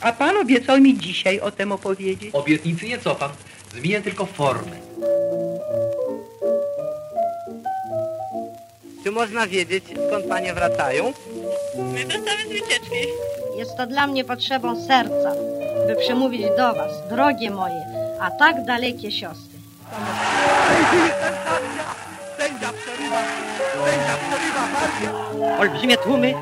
A pan obiecał mi dzisiaj o tym opowiedzieć. Obietnicy nie cofam, zmienię tylko formę. Czy można wiedzieć, skąd panie wracają? My wracamy z wycieczki. Jest to dla mnie potrzebą serca, by przemówić do Was, drogie moje, a tak dalekie siostry. Olbrzymie tłumy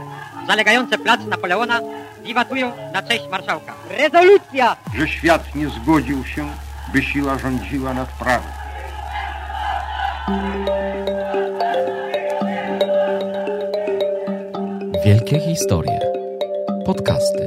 zalegające plac Napoleona wiwatują na cześć marszałka. Rezolucja! że świat nie zgodził się, by siła rządziła nad prawem. Wielkie historie. Podcasty.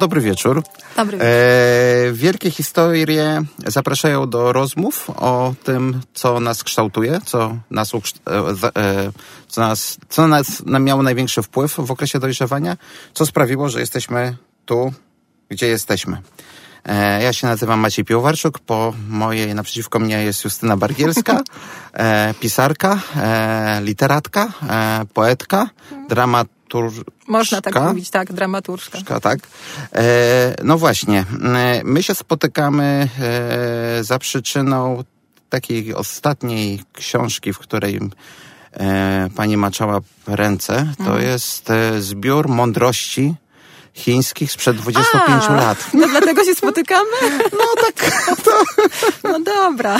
Dobry wieczór. Dobry E, wielkie historie zapraszają do rozmów o tym, co nas kształtuje, co nas, e, e, co nas, co na nas nam miało największy wpływ w okresie dojrzewania, co sprawiło, że jesteśmy tu, gdzie jesteśmy. E, ja się nazywam Maciej Piłowarczuk, po mojej naprzeciwko mnie jest Justyna Bargielska, e, pisarka, e, literatka, e, poetka, dramaturżka. Można tak mówić, tak, dramaturżka. Tak? E, no właśnie, e, my się spotykamy e, za przyczyną takiej ostatniej książki, w której e, pani maczała ręce. To Mhm. jest e, zbiór mądrości chińskich sprzed 25 A, lat. No dlatego się spotykamy? No tak. No dobra.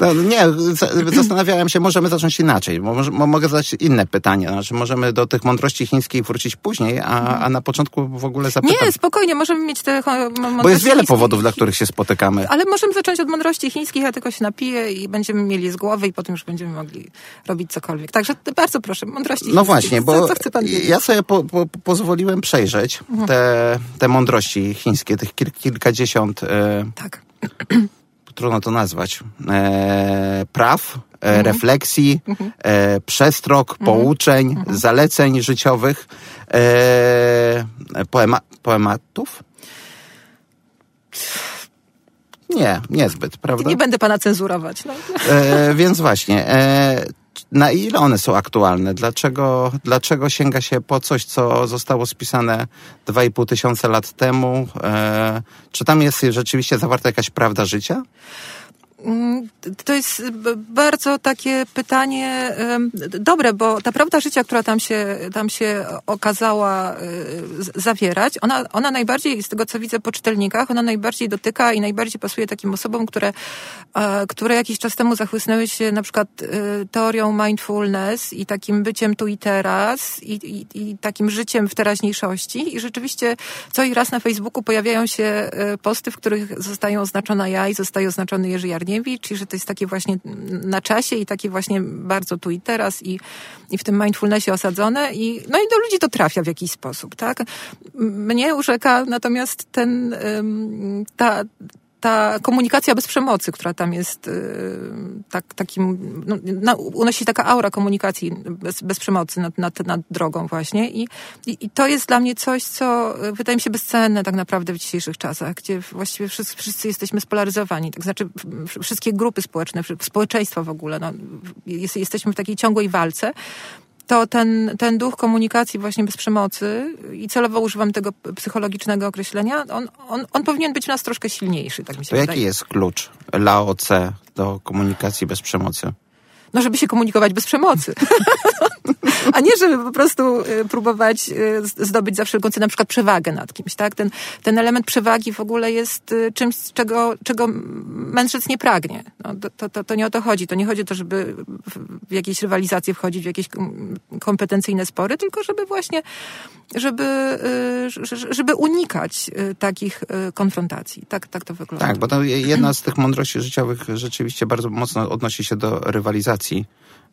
No, nie, za- zastanawiałem się, możemy zacząć inaczej. Może, mogę zadać inne pytanie. Znaczy, możemy do tych mądrości chińskiej wrócić później, a, a na początku w ogóle zapytam. Nie, spokojnie, możemy mieć te mo- Bo jest mądrości wiele powodów, dla których się spotykamy. Ale możemy zacząć od mądrości chińskich, ja tylko się napiję i będziemy mieli z głowy i potem już będziemy mogli robić cokolwiek. Także bardzo proszę, mądrości No chińskie. właśnie, co, bo co? Mhm. ja sobie po, po, pozwoliłem przejrzeć te, te mądrości chińskie, tych kil, kilkadziesiąt, e, Tak. trudno to nazwać, e, praw, e, Mhm. refleksji, e, przestrog, pouczeń, Mhm. zaleceń życiowych, e, poema, poematów? Nie, niezbyt, prawda? Nie będę pana cenzurować. No. E, więc właśnie, na ile one są aktualne? Dlaczego, dlaczego sięga się po coś, co zostało spisane 2,5 tysiąca lat temu? E, czy tam jest rzeczywiście zawarta jakaś prawda życia? Mm, To jest bardzo takie pytanie dobre, bo ta prawda życia, która tam się, tam się okazała z- zawierać, ona, ona najbardziej, z tego co widzę po czytelnikach, ona najbardziej dotyka i najbardziej pasuje takim osobom, które, e, które jakiś czas temu zachłysnęły się na przykład y, teorią mindfulness i takim byciem tu i teraz i, i, i takim życiem w teraźniejszości. I rzeczywiście co i raz na Facebooku pojawiają się posty, w których zostają oznaczona ja i zostaje oznaczony Jerzy Jarniewicz i że to jest takie właśnie na czasie i takie właśnie bardzo tu i teraz i, i w tym mindfulnessie osadzone i no i do ludzi to trafia w jakiś sposób, tak? Mnie urzeka natomiast ten, ta, ta komunikacja bez przemocy, która tam jest y, tak, takim, no, na, unosi taka aura komunikacji bez, bez przemocy nad, nad, nad drogą właśnie. I, i, i to jest dla mnie coś, co y, wydaje mi się bezcenne tak naprawdę w dzisiejszych czasach, gdzie właściwie wszyscy, wszyscy jesteśmy spolaryzowani, tak znaczy wszystkie grupy społeczne, społeczeństwo w ogóle, no, jest, jesteśmy w takiej ciągłej walce, to ten, ten duch komunikacji właśnie bez przemocy i celowo używam tego psychologicznego określenia, on, on, on powinien być w nas troszkę silniejszy, tak mi się To wydaje. jaki jest klucz Lao Tse do komunikacji bez przemocy? No, żeby się komunikować bez przemocy. A nie, żeby po prostu y, próbować y, zdobyć za wszelką cenę na przykład przewagę nad kimś, tak? Ten, ten element przewagi w ogóle jest y, czymś, czego, czego mędrzec nie pragnie. No, to, to- to, nie o to chodzi. To nie chodzi o to, żeby w, jakieś rywalizacje wchodzić, w jakieś kom- kompetencyjne spory, tylko żeby właśnie, żeby, żeby unikać takich konfrontacji. Tak, tak to wygląda. Tak, bo to je- jedna z tych mądrości życiowych rzeczywiście bardzo mocno odnosi się do rywalizacji.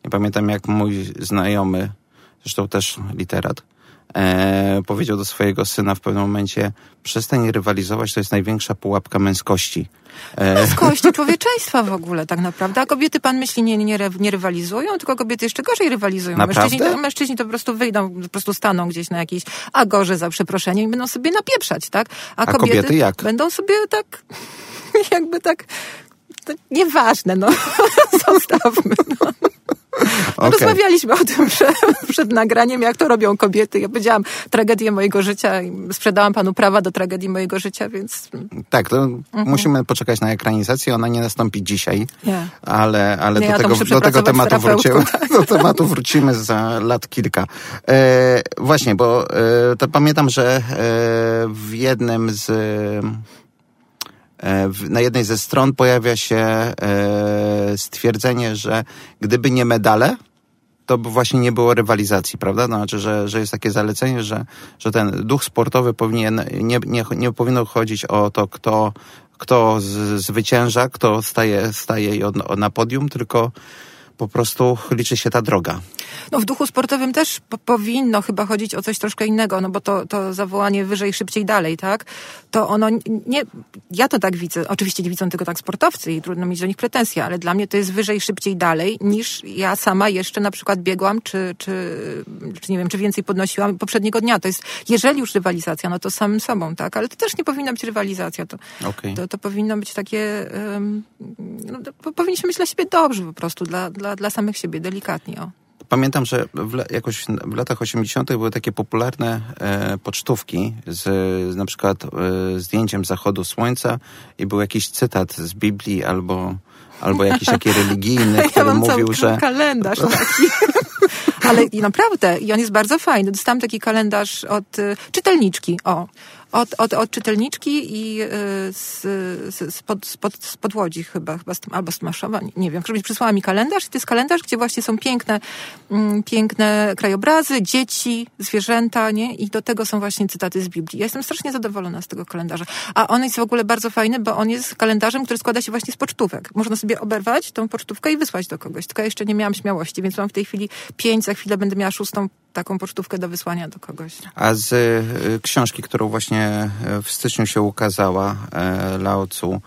Nie pamiętam jak mój znajomy, zresztą też literat, e, powiedział do swojego syna w pewnym momencie, przestań rywalizować, to jest największa pułapka męskości. E, Z kości człowieczeństwa w ogóle tak naprawdę. A kobiety, pan myśli, nie, nie, nie rywalizują, tylko kobiety jeszcze gorzej rywalizują. Naprawdę? Mężczyźni to, mężczyźni to po prostu wyjdą, po prostu staną gdzieś na jakiejś agorze za przeproszeniem i będą sobie napieprzać, tak? A kobiety jak? będą sobie tak, jakby tak, to nieważne, no. Zostawmy, no. No, Okej. Rozmawialiśmy o tym przed, przed nagraniem, jak to robią kobiety. Ja powiedziałam tragedię mojego życia i sprzedałam panu prawa do tragedii mojego życia, więc Tak, to musimy poczekać na ekranizację. Ona nie nastąpi dzisiaj, Nie. ale, ale Nie, do, ja tego, do tego tematu wrócimy. Do tematu wrócimy za lat kilka. E, właśnie, bo e, to pamiętam, że e, w jednym z. E, na jednej ze stron pojawia się e, stwierdzenie, że gdyby nie medale, to by właśnie nie było rywalizacji, prawda? Znaczy, że, że jest takie zalecenie, że, że ten duch sportowy powinien, nie, nie, nie powinno chodzić o to, kto, kto zwycięża, kto staje, staje na podium, tylko po prostu liczy się ta droga. No w duchu sportowym też po, powinno chyba chodzić o coś troszkę innego, no bo to, to zawołanie wyżej, szybciej, dalej, tak? To ono nie, ja to tak widzę, oczywiście nie widzą tego tak sportowcy i trudno mieć do nich pretensje, ale dla mnie to jest wyżej, szybciej, dalej niż ja sama jeszcze na przykład biegłam, czy, czy, czy nie wiem, czy więcej podnosiłam poprzedniego dnia. To jest, jeżeli już rywalizacja, no to samym sobą, tak? Ale to też nie powinna być rywalizacja, to, Okej. to, to powinno być takie, um, no, to powinniśmy mieć dla siebie dobrze po prostu, dla, dla, dla samych siebie, delikatnie, o. Pamiętam, że w, jakoś w latach 80. były takie popularne e, pocztówki z, z na przykład e, zdjęciem zachodu słońca i był jakiś cytat z Biblii albo, albo jakiś taki religijny, Ja który mam mówił, cały że... kalendarz taki. Ale i naprawdę, i on jest bardzo fajny. Dostałam taki kalendarz od y, czytelniczki, o. Od, od, od czytelniczki i y, z, z, spod, spod, spod Łodzi chyba, chyba z, albo z Maszowa, nie, nie wiem. Któryś przysłała mi kalendarz i to jest kalendarz, gdzie właśnie są piękne, mm, piękne krajobrazy, dzieci, zwierzęta, nie? I do tego są właśnie cytaty z Biblii. Ja jestem strasznie zadowolona z tego kalendarza. A on jest w ogóle bardzo fajny, bo on jest kalendarzem, który składa się właśnie z pocztówek. Można sobie oberwać tą pocztówkę i wysłać do kogoś. Tylko ja jeszcze nie miałam śmiałości, więc mam w tej chwili pięć, za chwilę będę miała szóstą taką pocztówkę do wysłania do kogoś. A z y, książki, którą właśnie e, w styczniu się ukazała, e, Lao Tzu,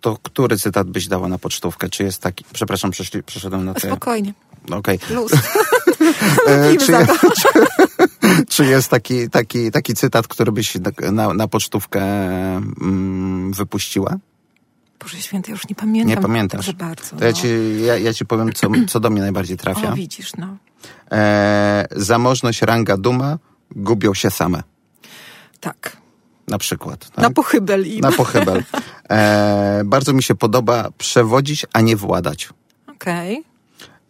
to który cytat byś dała na pocztówkę? Czy jest taki... Przepraszam, przeszli, przeszedłem na te... Spokojnie. Okej. Luz. E, czy, to. czy, czy jest taki, taki, taki cytat, który byś na, na, na pocztówkę mm, wypuściła? Boże święty, ja już nie pamiętam. Nie pamiętasz. Dobrze bardzo. To ja no. ci, ja, ja ci powiem, co, co do mnie najbardziej trafia. O, widzisz, no. E, zamożność, ranga, duma gubią się same. Tak. Na przykład. Tak? Na pochybel im. Na pochybel. E, bardzo mi się podoba przewodzić, a nie władać. Okej.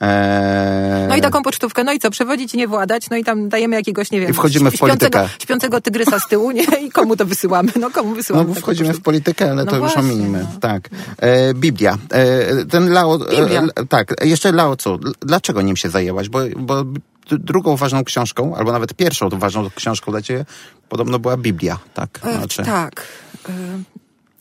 E, No i taką pocztówkę, no i co, przewodzić i nie władać, no i tam dajemy jakiegoś, nie wiem, I wchodzimy w śpiącego, politykę. śpiącego tygrysa z tyłu, nie? I komu to wysyłamy? No komu No wysyłamy? taką wchodzimy w politykę, ale No to już właśnie, ominimy. no. Tak. E, Biblia. E, ten Lao... Biblia. E, tak. Jeszcze Lao Tzu. Dlaczego nim się zajęłaś? Bo, bo drugą ważną książką, albo nawet pierwszą ważną książką dla ciebie podobno była Biblia. Tak. E, Znaczy, Tak.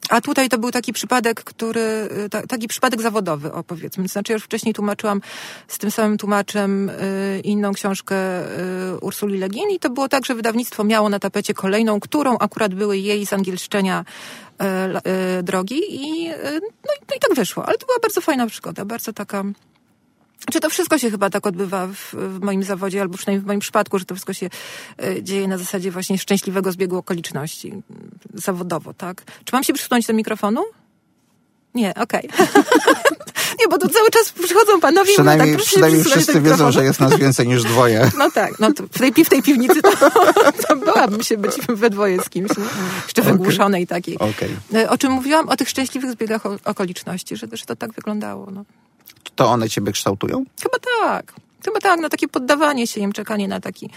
A tutaj to był taki przypadek, który, ta, taki przypadek zawodowy, o powiedzmy. To Znaczy, ja już wcześniej tłumaczyłam z tym samym tłumaczem e, inną książkę e, Ursuli Le Guin i to było tak, że wydawnictwo miało na tapecie kolejną, którą akurat były jej z angielszczenia drogi no, i, no i tak wyszło. Ale to była bardzo fajna przygoda, bardzo taka... Czy to wszystko się chyba tak odbywa w, w moim zawodzie, albo przynajmniej w moim przypadku, że to wszystko się e, dzieje na zasadzie właśnie szczęśliwego zbiegu okoliczności m, zawodowo, tak? Czy mam się przysunąć do mikrofonu? Nie, okej. nie, bo tu cały czas przychodzą panowie i mówią przynajmniej tak, przynajmniej wszyscy wiedzą, że jest nas więcej niż dwoje. No tak, no w tej, w tej piwnicy to, to byłabym się być we dwoje z kimś, nie? jeszcze wygłuszonej takiej. Okej. E, O czym mówiłam? O tych szczęśliwych zbiegach okoliczności, że, że to tak wyglądało, no. To one ciebie kształtują? Chyba tak. Chyba tak, no takie poddawanie się im, czekanie na taki,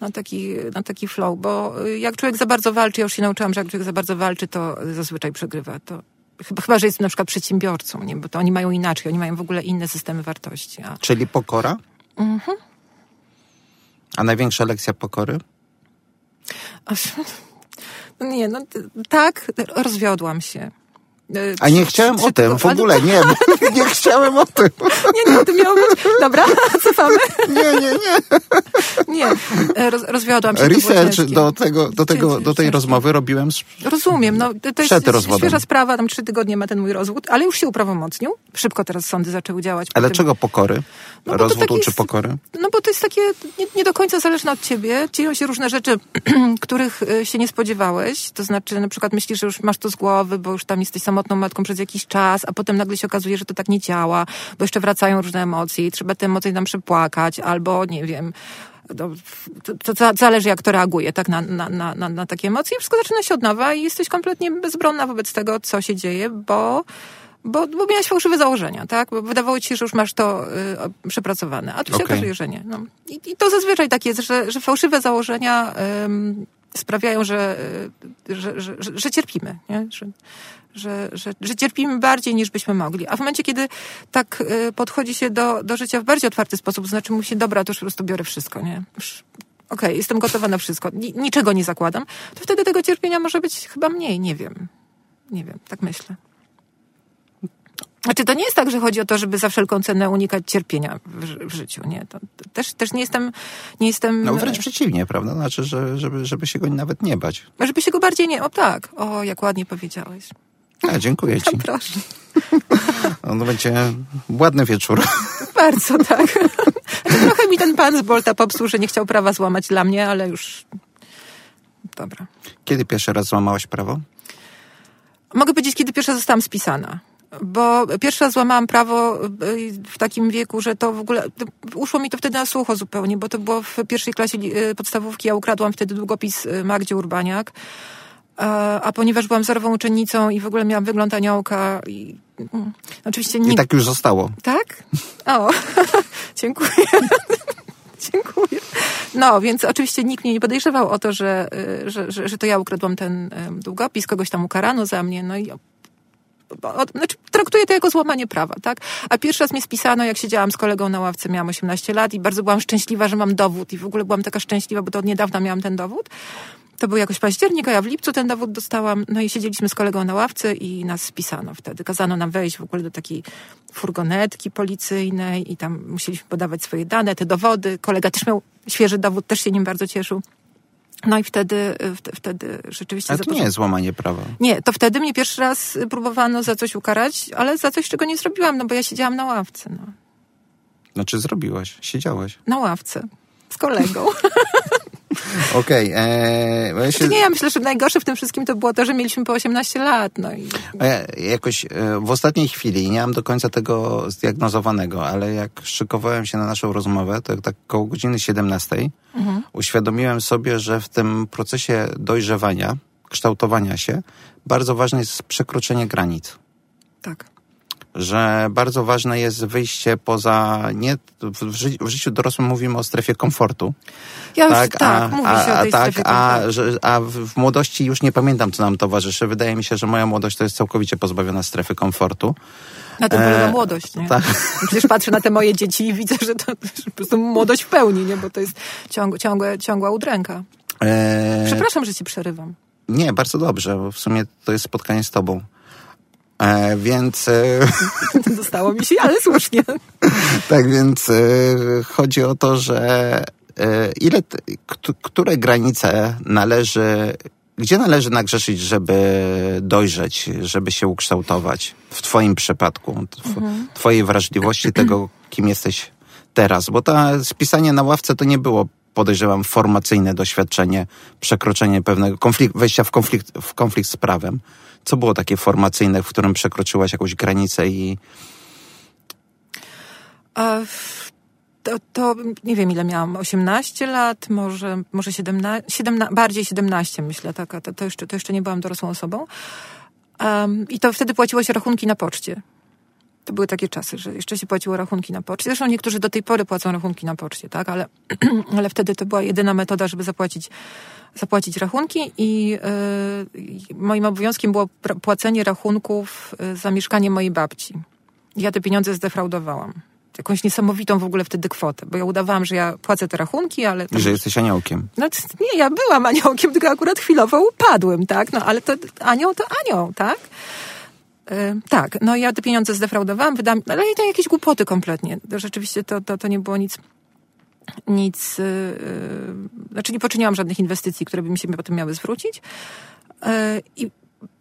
na taki, na taki flow, bo y, jak człowiek za bardzo walczy, ja już się nauczyłam, że jak człowiek za bardzo walczy, to zazwyczaj przegrywa. To chyba, chyba, że jest na przykład przedsiębiorcą, nie? bo to oni mają inaczej, oni mają w ogóle inne systemy wartości. A Czyli pokora? Mhm. A największa lekcja pokory? Aż- No nie, no tak, rozwiodłam się. A nie chciałem o tym, w ogóle nie, nie chciałem o tym. Nie, nie, to miało być. Dobra, cofamy. Nie, nie, nie. Nie, roz, rozwiodłam się. Research do, tego, do, tego, do tej rozmowy robiłem z Rozumiem, no to jest świeża sprawa, tam trzy tygodnie ma ten mój rozwód, ale już się uprawomocnił. Szybko teraz sądy zaczęły działać. Ale tym. czego pokory? No Rozwód uczy jest- pokory? No bo to jest takie nie, nie do końca zależne od ciebie. Dzieją się różne rzeczy, których y, się nie spodziewałeś. To znaczy na przykład myślisz, że już masz to z głowy, bo już tam jesteś samotną matką przez jakiś czas, a potem nagle się okazuje, że to tak nie działa, bo jeszcze wracają różne emocje i trzeba te emocje tam przepłakać, albo nie wiem, to, to, to za- zależy jak to reaguje tak na, na, na, na, takie emocje. I wszystko zaczyna się od nowa i jesteś kompletnie bezbronna wobec tego, co się dzieje, bo bo, bo miałaś fałszywe założenia, tak? Bo wydawało ci się, że już masz to y, przepracowane, a tu się Okej. okazuje, że nie. No. I, I to zazwyczaj tak jest, że, że fałszywe założenia ym, sprawiają, że, y, że, że, że, że cierpimy, nie? Że, że, że, że cierpimy bardziej niż byśmy mogli. A w momencie, kiedy tak y, podchodzi się do, do życia w bardziej otwarty sposób, to znaczy mówi się, dobra, to już po prostu biorę wszystko, nie? Okej, jestem gotowa na wszystko, Ni, niczego nie zakładam, to wtedy tego cierpienia może być chyba mniej, nie wiem. Nie wiem, tak myślę. Znaczy, to nie jest tak, że chodzi o to, żeby za wszelką cenę unikać cierpienia w, w życiu, nie. To, to też, też nie jestem, nie jestem... No wręcz przeciwnie, prawda? Znaczy, że, żeby, żeby się go nawet nie bać. Żeby się go bardziej nie... O tak, o, jak ładnie powiedziałeś. A, dziękuję ci. Proszę. On będzie ładny wieczór. Bardzo, tak. Trochę mi ten pan z Bolta popsuł, że nie chciał prawa złamać dla mnie, ale już... Dobra. Kiedy pierwszy raz złamałaś prawo? Mogę powiedzieć, kiedy pierwsza zostałam spisana. Bo pierwszy raz złamałam prawo y, w takim wieku, że to w ogóle uszło mi to wtedy na sucho zupełnie, bo to było w pierwszej klasie y, podstawówki. Ja ukradłam wtedy długopis y, Magdzie Urbaniak. A, a ponieważ byłam zerową uczennicą i w ogóle miałam wygląd aniołka i mm, oczywiście I nikt... tak już zostało. Tak? O, dziękuję. dziękuję. No, więc oczywiście nikt mnie nie podejrzewał o to, że, y, że, że, że to ja ukradłam ten długopis, kogoś tam ukarano za mnie, no i znaczy, traktuję to jako złamanie prawa, tak? A pierwszy raz mnie spisano, jak siedziałam z kolegą na ławce, miałam 18 lat i bardzo byłam szczęśliwa, że mam dowód i w ogóle byłam taka szczęśliwa, bo to od niedawna miałam ten dowód. To był jakoś październik, a ja w lipcu ten dowód dostałam. No i siedzieliśmy z kolegą na ławce i nas spisano wtedy. Kazano nam wejść w ogóle do takiej furgonetki policyjnej i tam musieliśmy podawać swoje dane, te dowody. Kolega też miał świeży dowód, też się nim bardzo cieszył. No i wtedy, wte- wtedy rzeczywiście... Ale to nie jest złamanie prawa. nie, to wtedy mnie pierwszy raz próbowano za coś ukarać, ale za coś, czego nie zrobiłam, no bo ja siedziałam na ławce, no. Znaczy zrobiłaś, siedziałaś. Na ławce. Z kolegą. Okej, okay, ja się... Nie, ja myślę, że najgorsze w tym wszystkim to było to, że mieliśmy po 18 lat, no i... Ja jakoś e, w ostatniej chwili nie mam do końca tego zdiagnozowanego, ale jak szykowałem się na naszą rozmowę, to tak koło godziny 17 Mhm. uświadomiłem sobie, że w tym procesie dojrzewania, kształtowania się, bardzo ważne jest przekroczenie granic. Tak. Że bardzo ważne jest wyjście poza, nie, w, ży, w życiu dorosłym mówimy o strefie komfortu. Ja już, tak, mówi się o tej tak, strefie a, komfortu. a w, w młodości już nie pamiętam, co nam towarzyszy. Wydaje mi się, że moja młodość to jest całkowicie pozbawiona strefy komfortu. Na tym polega E, młodość, nie? tak. Przecież patrzę na te moje dzieci i widzę, że to że po prostu młodość w pełni, nie? Bo to jest ciąg, ciągłe, ciągła udręka. E, Przepraszam, że ci przerywam. Nie, bardzo dobrze, bo w sumie to jest spotkanie z tobą. E, więc, e, Dostało mi się, ale słusznie. tak więc e, chodzi o to, że ile, które granice należy, gdzie należy nagrzeszyć, żeby dojrzeć, żeby się ukształtować w twoim przypadku, tw- twojej wrażliwości, tego, kim jesteś teraz, bo to spisanie na ławce to nie było podejrzewam, formacyjne doświadczenie, przekroczenie pewnego konflikt, wejścia w konflikt, w konflikt z prawem. Co było takie formacyjne, w którym przekroczyłaś jakąś granicę i to, to nie wiem ile miałam, 18 lat, może, może 17, 17 bardziej 17 myślę, tak, to, to, jeszcze, to jeszcze nie byłam dorosłą osobą. Um, I to wtedy płaciło się rachunki na poczcie. To były takie czasy, że jeszcze się płaciło rachunki na poczcie. Zresztą niektórzy do tej pory płacą rachunki na poczcie, tak, ale, ale wtedy to była jedyna metoda, żeby zapłacić, zapłacić rachunki i yy, moim obowiązkiem było płacenie rachunków y, za mieszkanie mojej babci. Ja te pieniądze zdefraudowałam. Jakąś niesamowitą w ogóle wtedy kwotę, bo ja udawałam, że ja płacę te rachunki, ale... tam- że jesteś aniołkiem. no nie, ja byłam aniołkiem, tylko akurat chwilowo upadłem, tak? No ale to anioł to anioł, tak? Y, Tak, no ja te pieniądze zdefraudowałam, wydałam, ale to jakieś głupoty kompletnie. Rzeczywiście to, to, to nie było nic, nic, yy, znaczy nie poczyniłam żadnych inwestycji, które by mi się potem miały zwrócić. Yy, I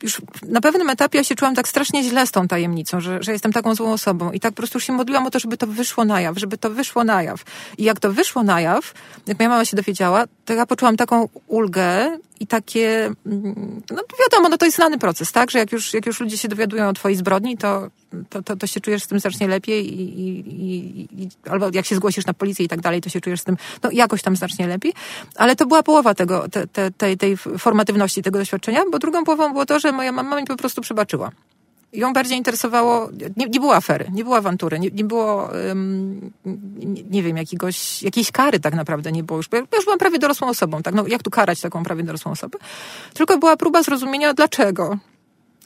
już na pewnym etapie ja się czułam tak strasznie źle z tą tajemnicą, że, że jestem taką złą osobą i tak po prostu już się modliłam o to, żeby to wyszło na jaw, żeby to wyszło na jaw. I jak to wyszło na jaw, jak moja mama się dowiedziała, to ja poczułam taką ulgę i takie, mm, no wiadomo, no to jest znany proces, tak, że jak już, jak już ludzie się dowiadują o twojej zbrodni, to, to, to, to się czujesz z tym znacznie lepiej i, i, i, albo jak się zgłosisz na policję i tak dalej, to się czujesz z tym, no jakoś tam znacznie lepiej. Ale to była połowa tego, te, te, tej, tej formatywności tego doświadczenia, bo drugą połową było to, że moja mama mi po prostu przebaczyła. Ją bardziej interesowało, nie, nie było afery, nie było awantury, nie, nie było, um, nie, nie wiem, jakiegoś, jakiejś kary tak naprawdę nie było już. Ja już byłam prawie dorosłą osobą, tak? No jak tu karać taką prawie dorosłą osobę? Tylko była próba zrozumienia dlaczego.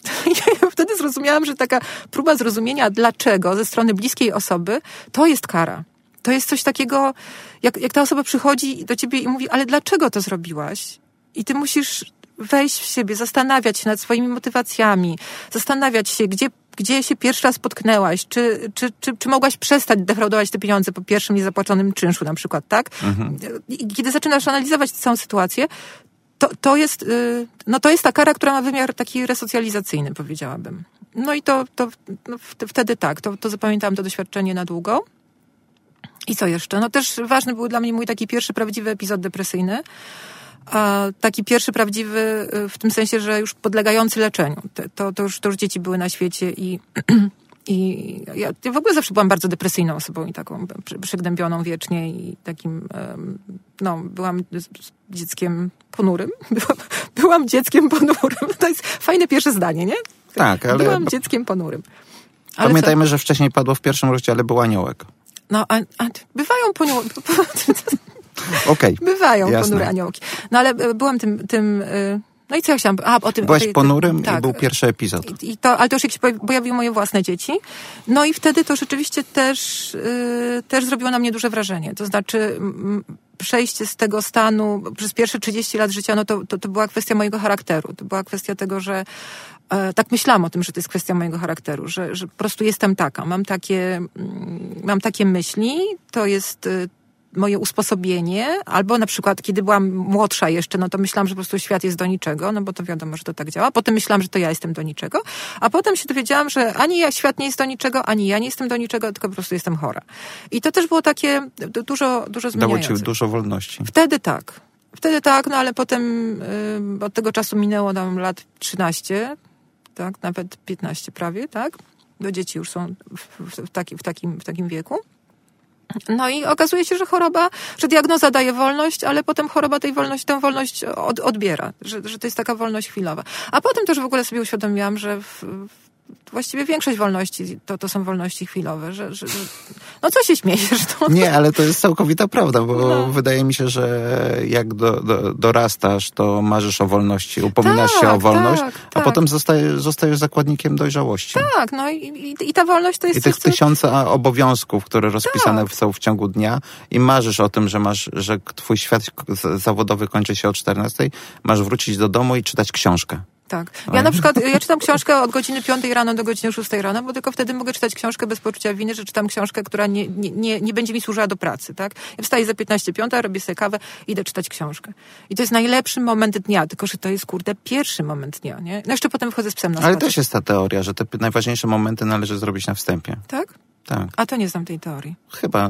Ja wtedy zrozumiałam, że taka próba zrozumienia dlaczego ze strony bliskiej osoby, to jest kara. To jest coś takiego, jak, jak ta osoba przychodzi do ciebie i mówi, ale dlaczego to zrobiłaś? I ty musisz wejść w siebie, zastanawiać się nad swoimi motywacjami, zastanawiać się, gdzie, gdzie się pierwszy raz potknęłaś, czy, czy, czy, czy mogłaś przestać defraudować te pieniądze po pierwszym niezapłaconym czynszu na przykład, tak? I kiedy zaczynasz analizować całą sytuację, to, to jest, y, no to jest ta kara, która ma wymiar taki resocjalizacyjny, powiedziałabym. No i to, to no wtedy tak, to, to zapamiętałam to doświadczenie na długo. I co jeszcze? No też ważny był dla mnie mój taki pierwszy prawdziwy epizod depresyjny. A taki pierwszy prawdziwy y, w tym sensie, że już podlegający leczeniu. To, to, już, to już dzieci były na świecie i, i ja, ja w ogóle zawsze byłam bardzo depresyjną osobą i taką przy- przygnębioną wiecznie i takim, no, byłam dzieckiem ponurym. Byłam, byłam dzieckiem ponurym. To jest fajne pierwsze zdanie, nie? Tak, ale Byłam dzieckiem ponurym. Ale co? pamiętajmy, że wcześniej padło w pierwszym rozdziale był aniołek. No, a, a bywają poniu... Okej. bywają Jasne. ponure aniołki. No ale e, byłam tym, tym y, no i co ja chciałam, a o tym... o Byłaś tej- ponurym tak. i był pierwszy epizod. I to, ale to już jak się pojawi- pojawiły moje własne dzieci. No i wtedy to rzeczywiście też, y, też zrobiło na mnie duże wrażenie. To znaczy mm, przejście z tego stanu przez pierwsze 30 lat życia, no to, to, to była kwestia mojego charakteru. To była kwestia tego, że e, tak myślałam o tym, że to jest kwestia mojego charakteru, że, że po prostu jestem taka. Mam takie, mm, mam takie myśli, to jest y, moje usposobienie, albo na przykład, kiedy byłam młodsza jeszcze, no to myślałam, że po prostu świat jest do niczego, no bo to wiadomo, że to tak działa. Potem myślałam, że to ja jestem do niczego, a potem się dowiedziałam, że ani ja, świat nie jest do niczego, ani ja nie jestem do niczego, tylko po prostu jestem chora. I to też było takie du- dużo, dużo Dało zmieniające. ci dużo wolności. Wtedy tak. Wtedy tak, no ale potem y, od tego czasu minęło nam lat 13, tak, nawet 15 prawie, tak? Bo dzieci już są w, w, w, taki, w, takim, w takim wieku. No i okazuje się, że choroba, że diagnoza daje wolność, ale potem choroba tej wolność, tę wolność od, odbiera, że, że to jest taka wolność chwilowa. A potem też w ogóle sobie uświadomiłam, że w, właściwie większość wolności to, to są wolności chwilowe, że, że, że no co się śmiejesz? To, Nie, ale to jest całkowita prawda, bo No. wydaje mi się, że jak do, do, dorastasz, to marzysz o wolności, upominasz się o Tak, wolność, tak, a tak. potem zostajesz, zostajesz zakładnikiem dojrzałości. Tak, no i, i, i ta wolność to jest I tych co- tysiące obowiązków, które rozpisane Tak. są w ciągu dnia i marzysz o tym, że masz, że twój świat zawodowy kończy się o 14, masz wrócić do domu i czytać książkę. Tak. Ja na przykład, ja czytam książkę od godziny 5 rano do godziny 6 rano, bo tylko wtedy mogę czytać książkę bez poczucia winy, że czytam książkę, która nie, nie, nie, będzie mi służyła do pracy, tak? Ja wstaję za 15 piąta, robię sobie kawę, idę czytać książkę. I to jest najlepszy moment dnia, tylko że to jest, kurde, pierwszy moment dnia, nie? No jeszcze potem wchodzę z psem na Ale spacer. też jest ta teoria, że te najważniejsze momenty należy zrobić na wstępie. Tak? Tak, A to nie znam tej teorii. chyba.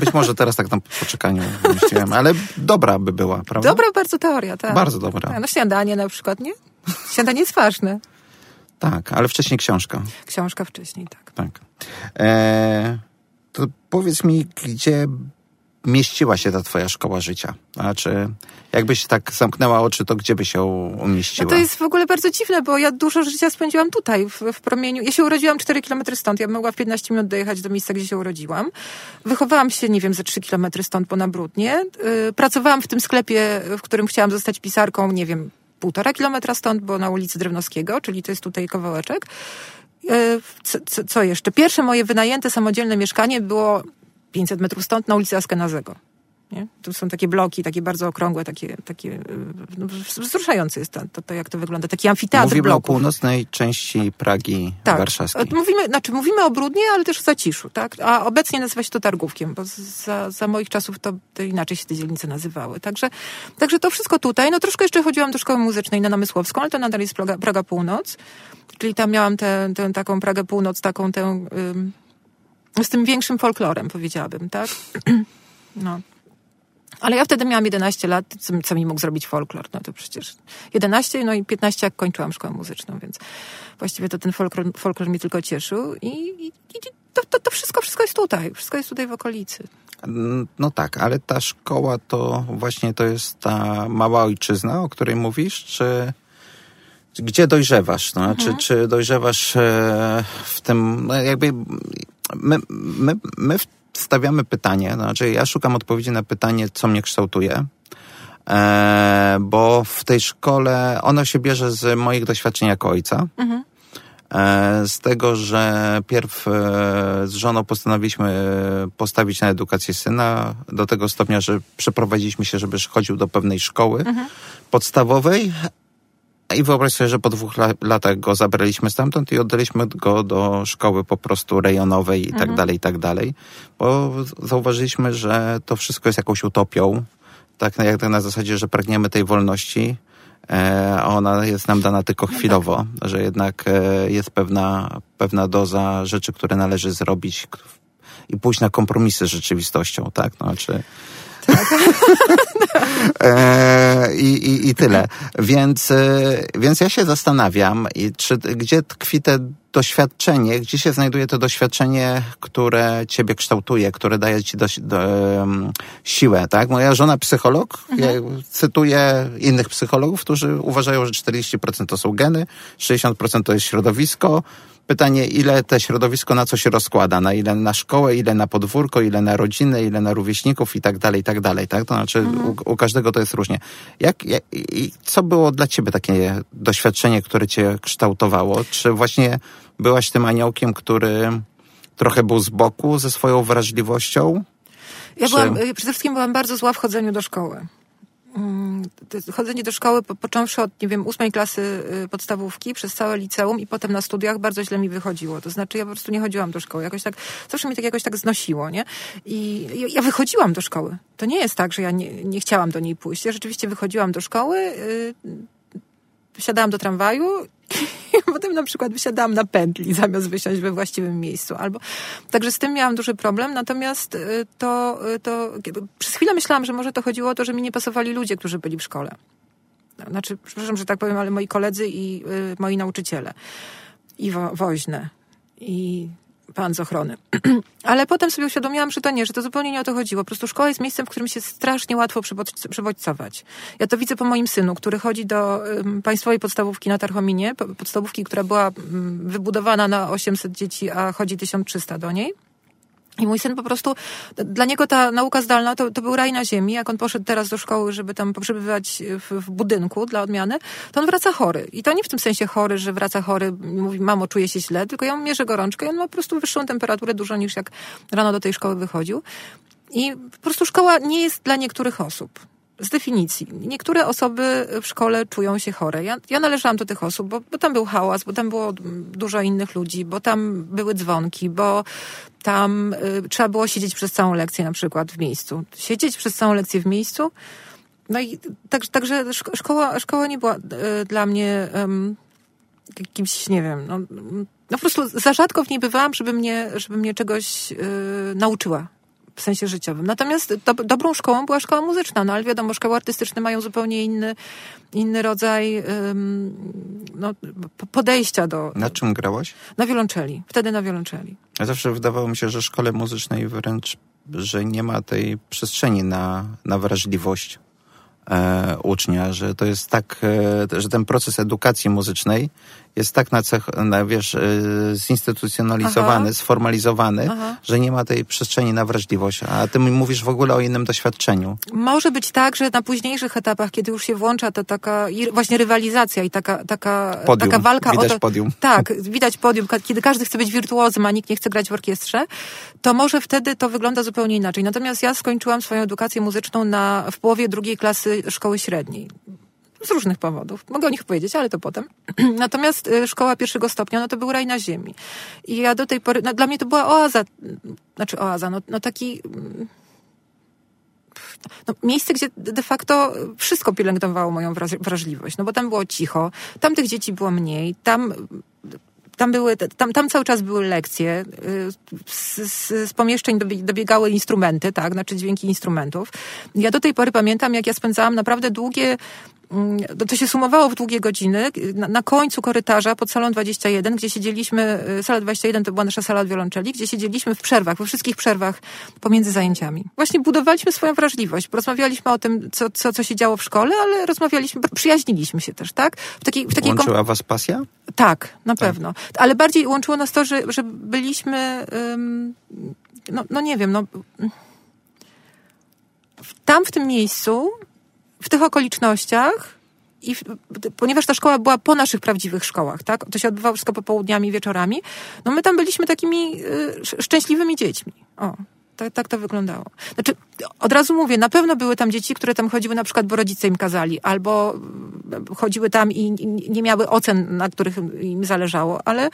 Być może teraz tak na poczekaniu myśliłem, ale dobra by była, prawda? Dobra bardzo teoria, tak. Bardzo dobra. Tak, No śniadanie na przykład, nie? Śniadanie jest ważne. Tak, ale wcześniej książka. Książka wcześniej, tak. Tak. E, to powiedz mi, gdzie mieściła się ta twoja szkoła życia? Znaczy, jakbyś tak zamknęła oczy, to gdzie by się umieściła? No to jest w ogóle bardzo dziwne, bo ja dużo życia spędziłam tutaj, w, w promieniu. Ja się urodziłam 4 kilometry stąd. Ja mogła w 15 minut dojechać do miejsca, gdzie się urodziłam. Wychowałam się, nie wiem, ze 3 kilometry stąd, bo na Brudnie. Yy, pracowałam w tym sklepie, w którym chciałam zostać pisarką, nie wiem, półtora kilometra stąd, bo na ulicy Drewnowskiego, czyli to jest tutaj kawałeczek. Yy, co, co, co jeszcze? Pierwsze moje wynajęte samodzielne mieszkanie było 500 metrów stąd, na ulicy Askenazego. Nie? To są takie bloki, takie bardzo okrągłe, takie, takie no, wzruszające jest to, to, to, jak to wygląda. Taki amfiteatr Mówimy bloków. o północnej części Pragi tak. warszawskiej. Mówimy, znaczy mówimy o Brudnie, ale też o Zaciszu, tak? A obecnie nazywa się to Targówkiem, bo za, za moich czasów to, to inaczej się te dzielnice nazywały. Także, także to wszystko tutaj. No troszkę jeszcze chodziłam do szkoły muzycznej na Namysłowską, ale to nadal jest Praga, Praga Północ. Czyli tam miałam tę, tę taką Pragę Północ, taką tę... Ym, z tym większym folklorem, powiedziałabym, tak? No. Ale ja wtedy miałam 11 lat, co, co mi mógł zrobić folklor? No to przecież 11, no i 15 jak kończyłam szkołę muzyczną, więc właściwie to ten folklor, folklor mnie tylko cieszył i, i, i to, to, to wszystko, wszystko jest tutaj, wszystko jest tutaj w okolicy. No tak, ale ta szkoła to właśnie to jest ta mała ojczyzna, o której mówisz, czy gdzie dojrzewasz? No? Mhm. Czy, czy dojrzewasz e, w tym, no jakby my, my, my stawiamy pytanie, znaczy ja szukam odpowiedzi na pytanie, co mnie kształtuje, e, bo w tej szkole ono się bierze z moich doświadczeń jako ojca. Mhm. E, z tego, że pierw e, z żoną postanowiliśmy postawić na edukację syna do tego stopnia, że przeprowadziliśmy się, żeby chodził do pewnej szkoły mhm. podstawowej, i wyobraź sobie, że po dwóch latach go zabraliśmy stamtąd i oddaliśmy go do szkoły po prostu rejonowej i tak mhm. dalej, i tak dalej. Bo zauważyliśmy, że to wszystko jest jakąś utopią. Tak jak na zasadzie, że pragniemy tej wolności, a ona jest nam dana tylko chwilowo, no tak. że jednak jest pewna, pewna doza rzeczy, które należy zrobić i pójść na kompromisy z rzeczywistością, tak? No, znaczy, tak. e, i, i, I tyle. Więc, więc ja się zastanawiam, czy, gdzie tkwi te doświadczenie, gdzie się znajduje to doświadczenie, które ciebie kształtuje, które daje ci do, do, um, siłę, tak? Moja żona psycholog, mhm. ja cytuję innych psychologów, którzy uważają, że 40% to są geny, 60% to jest środowisko, Pytanie, ile te środowisko na co się rozkłada? Na ile na szkołę, ile na podwórko, ile na rodzinę, ile na rówieśników i tak dalej, i tak dalej, tak? To znaczy mhm. u, u, każdego to jest różnie. Jak, jak, i co było dla ciebie takie doświadczenie, które cię kształtowało? Czy właśnie byłaś tym aniołkiem, który trochę był z boku ze swoją wrażliwością? Ja Czy... byłam, przede wszystkim byłam bardzo zła w chodzeniu do szkoły. Mm, chodzenie do szkoły, począwszy od, nie wiem, ósmej klasy y, podstawówki, przez całe liceum i potem na studiach bardzo źle mi wychodziło. To znaczy ja po prostu nie chodziłam do szkoły. Jakoś tak, zawsze mnie tak jakoś tak znosiło, nie? I ja wychodziłam do szkoły. To nie jest tak, że ja nie, nie chciałam do niej pójść. Ja rzeczywiście wychodziłam do szkoły, yy, wsiadałam do tramwaju i potem na przykład wysiadałam na pętli zamiast wysiąść we właściwym miejscu. Albo, także z tym miałam duży problem, natomiast y, to, y, to przez chwilę myślałam, że może to chodziło o to, że mi nie pasowali ludzie, którzy byli w szkole. Znaczy, przepraszam, że tak powiem, ale moi koledzy i y, moi nauczyciele. I wo, woźne. I pan z ochrony. Ale potem sobie uświadomiłam, że to nie, że to zupełnie nie o to chodziło. Po prostu szkoła jest miejscem, w którym się strasznie łatwo przebodźcować. Ja to widzę po moim synu, który chodzi do państwowej podstawówki na Tarchominie, podstawówki, która była wybudowana na 800 dzieci, a chodzi 1300 do niej. I mój syn po prostu, dla niego ta nauka zdalna to, to był raj na ziemi. Jak on poszedł teraz do szkoły, żeby tam przebywać w, w, budynku dla odmiany, to on wraca chory. I to nie w tym sensie chory, że wraca chory, mówi, mamo, czuję się źle, tylko ja mu mierzę gorączkę i on ma po prostu wyższą temperaturę dużo niż jak rano do tej szkoły wychodził. I po prostu szkoła nie jest dla niektórych osób z definicji. Niektóre osoby w szkole czują się chore. Ja, ja należałam do tych osób, bo, bo tam był hałas, bo tam było dużo innych ludzi, bo tam były dzwonki, bo tam y, trzeba było siedzieć przez całą lekcję na przykład w miejscu. Siedzieć przez całą lekcję w miejscu. No i tak, także szkoła, szkoła nie była y, dla mnie um, jakimś, nie wiem, no, no po prostu za rzadko w niej bywałam, żeby mnie, żeby mnie czegoś y, nauczyła w sensie życiowym. Natomiast do, dobrą szkołą była szkoła muzyczna, no ale wiadomo, szkoły artystyczne mają zupełnie inny, inny rodzaj um, no, podejścia do... Na czym grałaś? Na wiolonczeli. Wtedy na wiolonczeli. Ja zawsze wydawało mi się, że w szkole muzycznej wręcz, że nie ma tej przestrzeni na, na wrażliwość e, ucznia, że to jest tak, e, że ten proces edukacji muzycznej jest tak na cech, na, wiesz, y, zinstytucjonalizowany, Aha. sformalizowany, Aha. że nie ma tej przestrzeni na wrażliwość. A ty mówisz w ogóle o innym doświadczeniu. Może być tak, że na późniejszych etapach, kiedy już się włącza to taka właśnie rywalizacja i taka, taka, Podium. taka walka Widać o to. podium. Tak, widać podium, kiedy każdy chce być wirtuozem, a nikt nie chce grać w orkiestrze, to może wtedy to wygląda zupełnie inaczej. Natomiast ja skończyłam swoją edukację muzyczną na, w połowie drugiej klasy szkoły średniej. Z różnych powodów. Mogę o nich powiedzieć, ale to potem. Natomiast y, szkoła pierwszego stopnia, no to był raj na ziemi. I ja do tej pory, no, dla mnie to była oaza, znaczy oaza, no, no taki mm, no, miejsce, gdzie de facto wszystko pielęgnowało moją wraż- wrażliwość, no bo tam było cicho, tam tych dzieci było mniej, tam tam, były, tam, tam cały czas były lekcje, y, z, z, z pomieszczeń dobie- dobiegały instrumenty, tak, znaczy dźwięki instrumentów. Ja do tej pory pamiętam, jak ja spędzałam naprawdę długie, to- to się sumowało w długie godziny, na, na końcu korytarza pod salą 21, gdzie siedzieliśmy, y, sala 21 to była nasza sala od wiolonczeli, gdzie siedzieliśmy w przerwach, we wszystkich przerwach pomiędzy zajęciami. Właśnie budowaliśmy swoją wrażliwość, rozmawialiśmy o tym, co, co, co się działo w szkole, ale rozmawialiśmy, przyjaźniliśmy się też, tak? W takiej, w takiej Łączyła was pasja? tak, na pewno. Ale bardziej łączyło nas to, że, że byliśmy, ym, no, no nie wiem, no, tam w tym miejscu, w tych okolicznościach, i w, ponieważ ta szkoła była po naszych prawdziwych szkołach, tak? To się odbywało wszystko popołudniami, wieczorami. No my tam byliśmy takimi y, sz- szczęśliwymi dziećmi. O. Tak, tak to wyglądało. Znaczy, od razu mówię, na pewno były tam dzieci, które tam chodziły na przykład, bo rodzice im kazali, albo mm, chodziły tam i nie miały ocen, na których im zależało, ale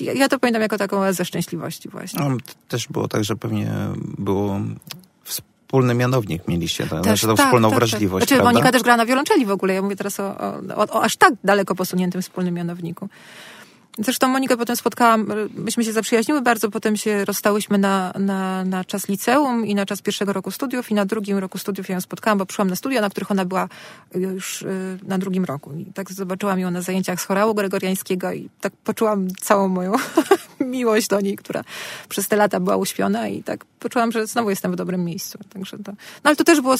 ja, to pamiętam jako taką oazę szczęśliwości właśnie. No, też było tak, że pewnie było wspólny mianownik mieliście, tak? znaczy tą wspólną wrażliwość, Znaczy, prawda? Monika też gra na wiolonczeli w ogóle. Ja mówię teraz o, o, o, o aż tak daleko posuniętym wspólnym mianowniku. Zresztą Monikę potem spotkałam, myśmy się zaprzyjaźniły bardzo, potem się rozstałyśmy na, na, na czas liceum i na czas pierwszego roku studiów i na drugim roku studiów ja ją spotkałam, bo przyszłam na studia, na których ona była już y, na drugim roku. I tak zobaczyłam ją na zajęciach z chorału gregoriańskiego i tak poczułam całą moją miłość do niej, która przez te lata była uśpiona i tak poczułam, że znowu jestem w dobrym miejscu. Także to, no ale to też było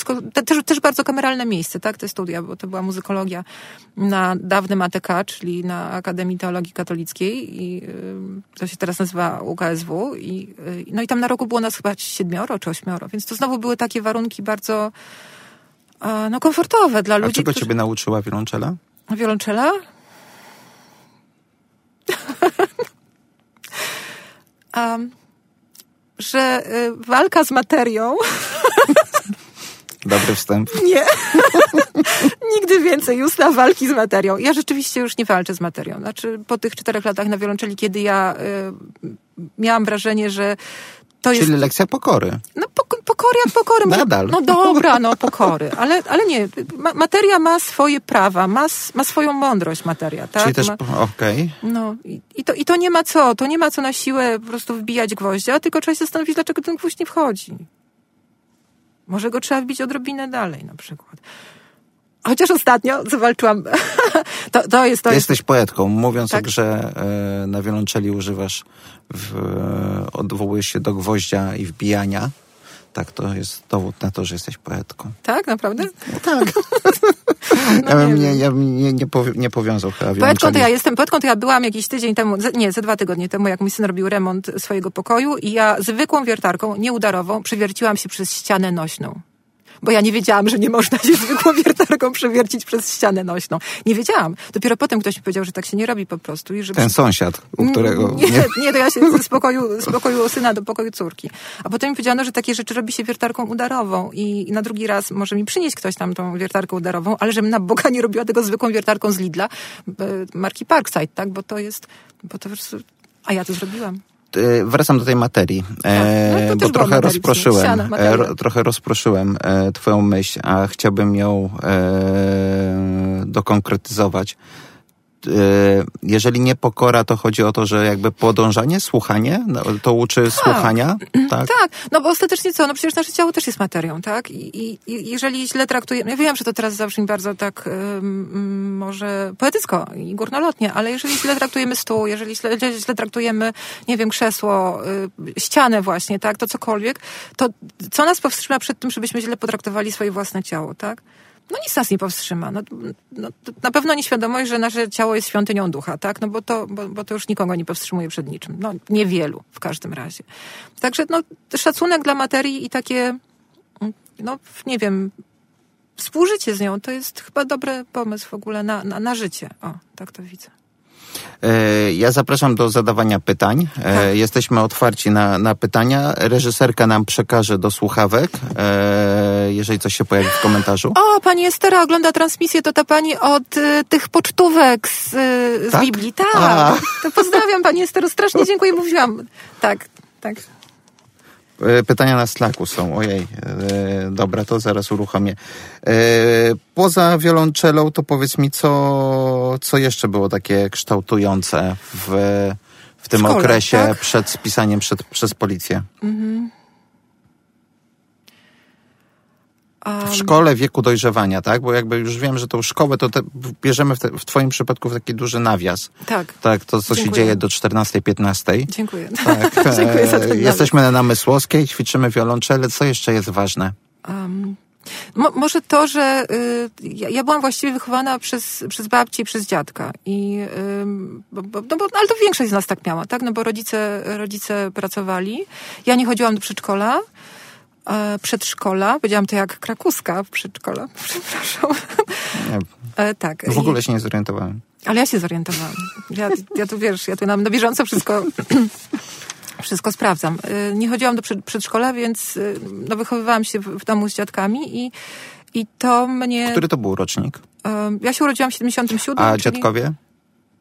też, też bardzo kameralne miejsce, tak, te studia, bo to była muzykologia na dawnym ATK, czyli na Akademii Teologii Katolickiej i y, to się teraz nazywa UKSW i y, no i tam na roku było nas chyba siedmioro czy ośmioro, więc to znowu były takie warunki bardzo e, no komfortowe dla A ludzi, czego którzy... ciebie nauczyła wiolonczela? Wiolonczela? um, że y, walka z materią Dobry wstęp. nie. Nigdy więcej usta walki z materią. Ja rzeczywiście już nie walczę z materią. Znaczy, po tych czterech latach na wiolonczeli, kiedy ja y, miałam wrażenie, że to jest... Czyli lekcja pokory. No pok- pokory jak pokory. Nadal. No dobra, no pokory. Ale, ale nie, ma, materia ma swoje prawa, ma, ma swoją mądrość materia, tak? Czyli też, Ma, okej. no i, i, to, i to nie ma co, to nie ma co na siłę po prostu wbijać gwoździa, tylko trzeba się zastanowić, dlaczego ten gwóźdź nie wchodzi. Może go trzeba wbić odrobinę dalej na przykład. Chociaż ostatnio zawalczyłam. to, to jest, to Ty jest. jesteś poetką. Mówiąc Tak. o grze e, na wiolonczeli używasz, w, e, odwołujesz się do gwoździa i wbijania. Tak, to jest dowód na to, że jesteś poetką. Tak, naprawdę? Tak. No ja bym nie nie, wiem. ja bym nie, nie, powi- nie powiązał chyba Poetką to ja jestem, poetką to ja byłam jakiś tydzień temu, nie, ze dwa tygodnie temu, jak mój syn robił remont swojego pokoju i ja zwykłą wiertarką, nieudarową, przewierciłam się przez ścianę nośną. Bo ja nie wiedziałam, że nie można się zwykłą wiertarką przewiercić przez ścianę nośną. Nie wiedziałam. Dopiero potem ktoś mi powiedział, że tak się nie robi po prostu. I że Ten sąsiad, u którego... Mm, nie, nie, to ja się z pokoju, z pokoju syna do pokoju córki. A potem mi powiedziano, że takie rzeczy robi się wiertarką udarową i na drugi raz może mi przynieść ktoś tam tą wiertarkę udarową, ale żebym na Boga nie robiła tego zwykłą wiertarką z Lidla, e, marki Parkside, tak? Bo to jest, bo to po prostu... A ja to zrobiłam. E, Wracam do tej materii, e, Tak, no to też bo trochę rozproszyłem, e, ro, trochę rozproszyłem e, twoją myśl, a chciałbym ją e, dokonkretyzować. E, jeżeli nie pokora, to chodzi o to, że jakby podążanie, słuchanie, no, to uczy słuchania, tak? Tak, no bo ostatecznie co? No przecież nasze ciało też jest materią, tak? I, i, jeżeli źle traktujemy, ja wiem, że to teraz zabrzmi bardzo tak może poetycko i górnolotnie, ale jeżeli źle traktujemy stół, jeżeli źle, źle, źle traktujemy, nie wiem, krzesło, y, ścianę właśnie, tak? To cokolwiek, to co nas powstrzyma przed tym, żebyśmy źle potraktowali swoje własne ciało, tak? No nic nas nie powstrzyma. No, no, na pewno nieświadomość, że nasze ciało jest świątynią ducha, tak? No bo to, bo, bo to już nikogo nie powstrzymuje przed niczym. No niewielu w każdym razie. Także no, szacunek dla materii i takie, no nie wiem, współżycie z nią to jest chyba dobry pomysł w ogóle na, na, na życie. O, tak to widzę. E, Ja zapraszam do zadawania pytań. E, Tak. Jesteśmy otwarci na, na pytania. Reżyserka nam przekaże do słuchawek, e, jeżeli coś się pojawi w komentarzu. O, pani Estera ogląda transmisję, to ta pani od y, tych pocztówek z, y, z Tak? Biblii. Tak. A. To pozdrawiam pani Estero, strasznie dziękuję, mówiłam. Tak, tak. E, Pytania na Slacku są. Ojej, e, dobra, to zaraz uruchomię. E, poza wiolonczelą, to powiedz mi, co, co jeszcze było takie kształtujące w, w tym szkole, okresie tak? przed spisaniem przed, przez policję? Um, W szkole wieku dojrzewania, tak? Bo jakby już wiem, że tą szkołę to te, bierzemy w, te, w twoim przypadku w taki duży nawias. tak, Tak, to co się Dziękuję. dzieje do 14-15. dziękuję. Tak, dziękuję za e, ten jesteśmy na Namysłowskiej, ćwiczymy wiolonczele. Co jeszcze jest ważne? Um, mo, może to, że y, ja, ja byłam właściwie wychowana przez, przez babcię i przez dziadka. I, ym, bo, bo, no bo, ale to większość z nas tak miała, tak? No bo rodzice, rodzice pracowali. Ja nie chodziłam do przedszkola. E, przedszkola, powiedziałam to jak krakuska przedszkola, przepraszam. Nie, E, tak. w I- ogóle się nie zorientowałem. Ale ja się zorientowałam. Ja, ja tu wiesz, ja tu na, na bieżąco wszystko, wszystko sprawdzam. Y, Nie chodziłam do przed, przedszkola, więc no, wychowywałam się w, w domu z dziadkami i, i to mnie... Który to był rocznik? Ja się urodziłam w 77. A czyli, dziadkowie?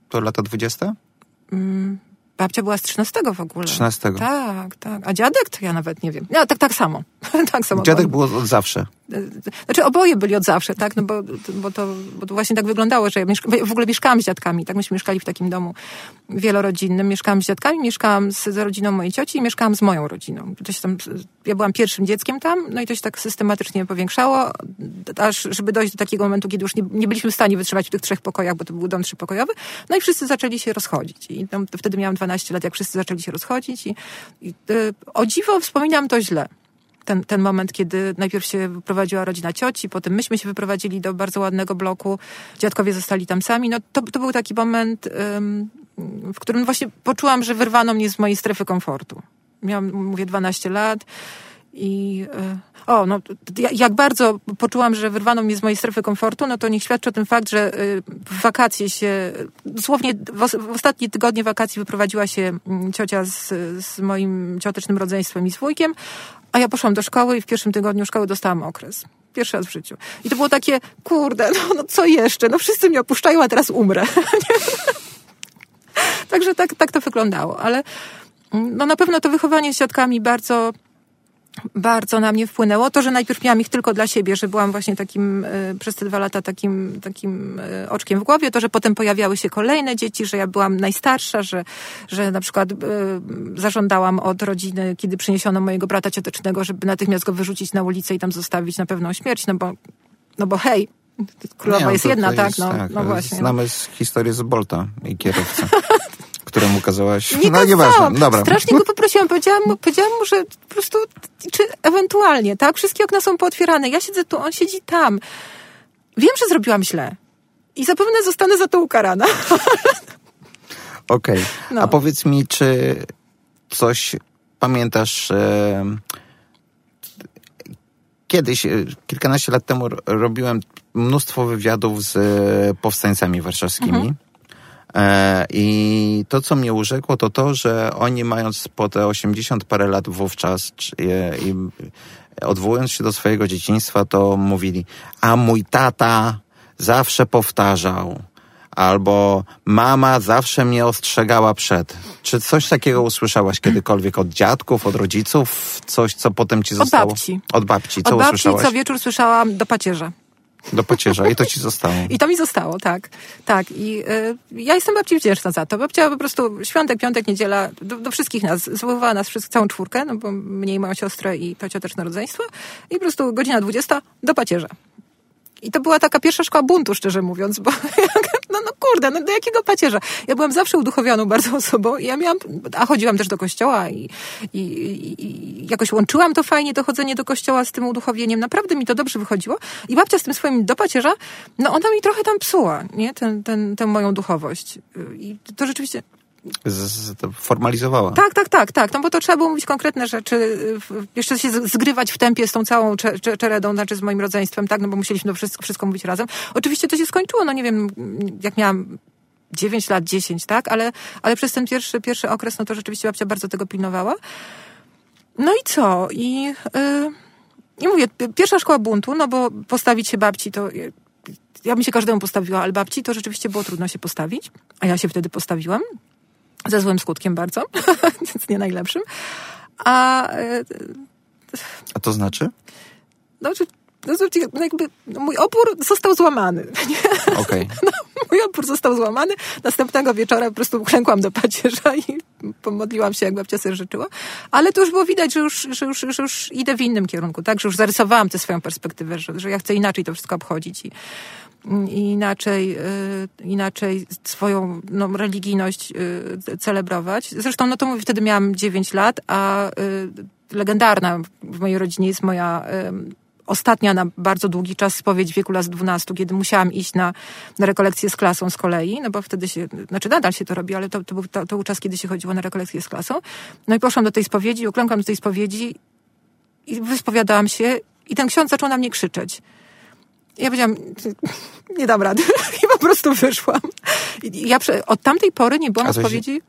To lata 20? Mm, babcia była z 13 w ogóle. 13. Tak, tak. A dziadek to ja nawet nie wiem. No, tak, tak samo. tak samo. Dziadek był od zawsze. Znaczy oboje byli od zawsze, tak? No bo, bo, to, bo to właśnie tak wyglądało, że ja w ogóle mieszkałam z dziadkami, tak? Myśmy mieszkali w takim domu wielorodzinnym. Mieszkałam z dziadkami, mieszkałam z, z rodziną mojej cioci i mieszkałam z moją rodziną. To się tam, ja byłam pierwszym dzieckiem tam, no i to się tak systematycznie powiększało, aż żeby dojść do takiego momentu, kiedy już nie, nie byliśmy w stanie wytrzymać w tych trzech pokojach, bo to był dom trzypokojowy. No i wszyscy zaczęli się rozchodzić. I tam, wtedy miałam 12 lat, jak wszyscy zaczęli się rozchodzić i, i y, o dziwo wspominam to źle ten, ten moment, kiedy najpierw się wyprowadziła rodzina cioci, potem myśmy się wyprowadzili do bardzo ładnego bloku, dziadkowie zostali tam sami. No to, to był taki moment, w którym właśnie poczułam, że wyrwano mnie z mojej strefy komfortu. Miałam, mówię, 12 lat i y, o, no ja- jak bardzo poczułam, że wyrwano mnie z mojej strefy komfortu, no to niech świadczy o tym fakt, że w wakacje się, dosłownie w, os- w ostatnie tygodnie wakacji wyprowadziła się mm, ciocia z, z moim ciotecznym rodzeństwem i z wujkiem, a ja poszłam do szkoły i w pierwszym tygodniu szkoły dostałam okres. Pierwszy raz w życiu. I to było takie, kurde, no, no co jeszcze? No wszyscy mnie opuszczają, a teraz umrę. Także tak, tak to wyglądało. Ale mm, no na pewno to wychowanie z dziadkami bardzo bardzo na mnie wpłynęło. To, że najpierw miałam ich tylko dla siebie, że byłam właśnie takim, y, przez te dwa lata takim, takim y, oczkiem w głowie, to, że potem pojawiały się kolejne dzieci, że ja byłam najstarsza, że, że na przykład y, zażądałam od rodziny, kiedy przyniesiono mojego brata ciotecznego, żeby natychmiast go wyrzucić na ulicę i tam zostawić na pewną śmierć, no bo, no bo hej, królowa Nie, jest to- jedna, tak, jest- no, no właśnie. Znamy z historii z Bolta i kierowcy, któremu kazałaś... Nie no kazałam. nieważne, dobra. Strasznie go poprosiłam. Powiedziałam mu, powiedziałam mu, że po prostu, czy ewentualnie, tak? Wszystkie okna są pootwierane. Ja siedzę tu, on siedzi tam. Wiem, że zrobiłam źle. I zapewne zostanę za to ukarana. Okej. No. A powiedz mi, czy coś pamiętasz... E, kiedyś, e, kilkanaście lat temu ro- robiłem mnóstwo wywiadów z e, powstańcami warszawskimi. E, I to, co mnie urzekło, to to, że oni mając po te 80 parę lat wówczas e, i odwołując się do swojego dzieciństwa, to mówili, a mój tata zawsze powtarzał, albo mama zawsze mnie ostrzegała przed. Czy coś takiego usłyszałaś kiedykolwiek od dziadków, od rodziców? Coś, co potem ci Od zostało? babci. Od babci. Co Od babci usłyszałaś? co wieczór słyszałam do pacierza. Do pacierza. I to ci zostało. I to mi zostało, tak. Tak. I y, ja jestem babci wdzięczna za to. Babcia po prostu świątek, piątek, niedziela, do, do wszystkich nas, zwoływała nas wszystkich, całą czwórkę, no bo mnie i moją siostrę i to cioteczne rodzeństwo. I po prostu godzina 20 do pacierza. I to była taka pierwsza szkoła buntu, szczerze mówiąc, bo no, no kurde, no do jakiego pacierza? Ja byłam zawsze uduchowioną bardzo osobą i ja miałam, a chodziłam też do kościoła i, i, i, jakoś łączyłam to fajnie, to chodzenie do kościoła z tym uduchowieniem. Naprawdę mi to dobrze wychodziło. I babcia z tym swoim do pacierza, no ona mi trochę tam psuła, nie? Ten, ten, tę moją duchowość. I to rzeczywiście Z, formalizowała. tak, tak, tak, tak. No bo to trzeba było mówić konkretne rzeczy, jeszcze się zgrywać w tempie z tą całą cze- cze- czeredą, znaczy z moim rodzeństwem, tak, no bo musieliśmy to wszystko, wszystko mówić razem. Oczywiście to się skończyło, no nie wiem, jak miałam 9 lat, 10, tak, ale, ale przez ten pierwszy, pierwszy okres, no to rzeczywiście babcia bardzo tego pilnowała. No i co? I, yy, i mówię, pi- pierwsza szkoła buntu, no bo postawić się babci to... Ja bym się każdemu postawiła, ale babci to rzeczywiście było trudno się postawić, a ja się wtedy postawiłam ze złym skutkiem bardzo, więc nie najlepszym. A e, A to znaczy? no, no, no jakby no, mój opór został złamany. Nie? Okej. Mój opór został złamany. Następnego wieczora po prostu uklękłam do pacierza i pomodliłam się, jak babcia sobie życzyła. Ale to już było widać, że już, że już, że już idę w innym kierunku, tak? Że już zarysowałam tę swoją perspektywę, że, że ja chcę inaczej to wszystko obchodzić i inaczej, y, inaczej swoją no, religijność y, celebrować. Zresztą, no to mówię, wtedy miałam 9 lat, a y, legendarna w mojej rodzinie jest moja ostatnia na bardzo długi czas spowiedź wieku lat 12, kiedy musiałam iść na, na rekolekcję z klasą z kolei, no bo wtedy się, znaczy nadal się to robi, ale to, to, był, to, to był czas, kiedy się chodziło na rekolekcję z klasą. No i poszłam do tej spowiedzi, uklękłam do tej spowiedzi i wyspowiadałam się i ten ksiądz zaczął na mnie krzyczeć. Ja powiedziałam, nie dam rady. I po prostu wyszłam. I ja od tamtej pory nie byłam spowiedzi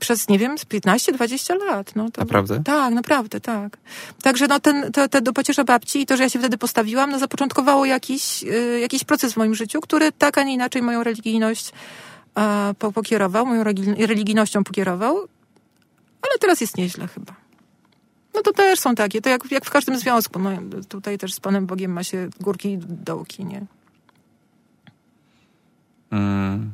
przez, nie wiem, z 15-20 lat. No, to, Naprawdę? Tak, naprawdę, tak. Także no ten, to, to do pociesza babci i to, że ja się wtedy postawiłam, no zapoczątkowało jakiś, y, jakiś proces w moim życiu, który tak, a nie inaczej moją religijność po, pokierował, moją religijnością pokierował, ale teraz jest nieźle chyba. No to też są takie, to jak, jak w każdym związku, no tutaj też z Panem Bogiem ma się górki i dołki, nie? Mm.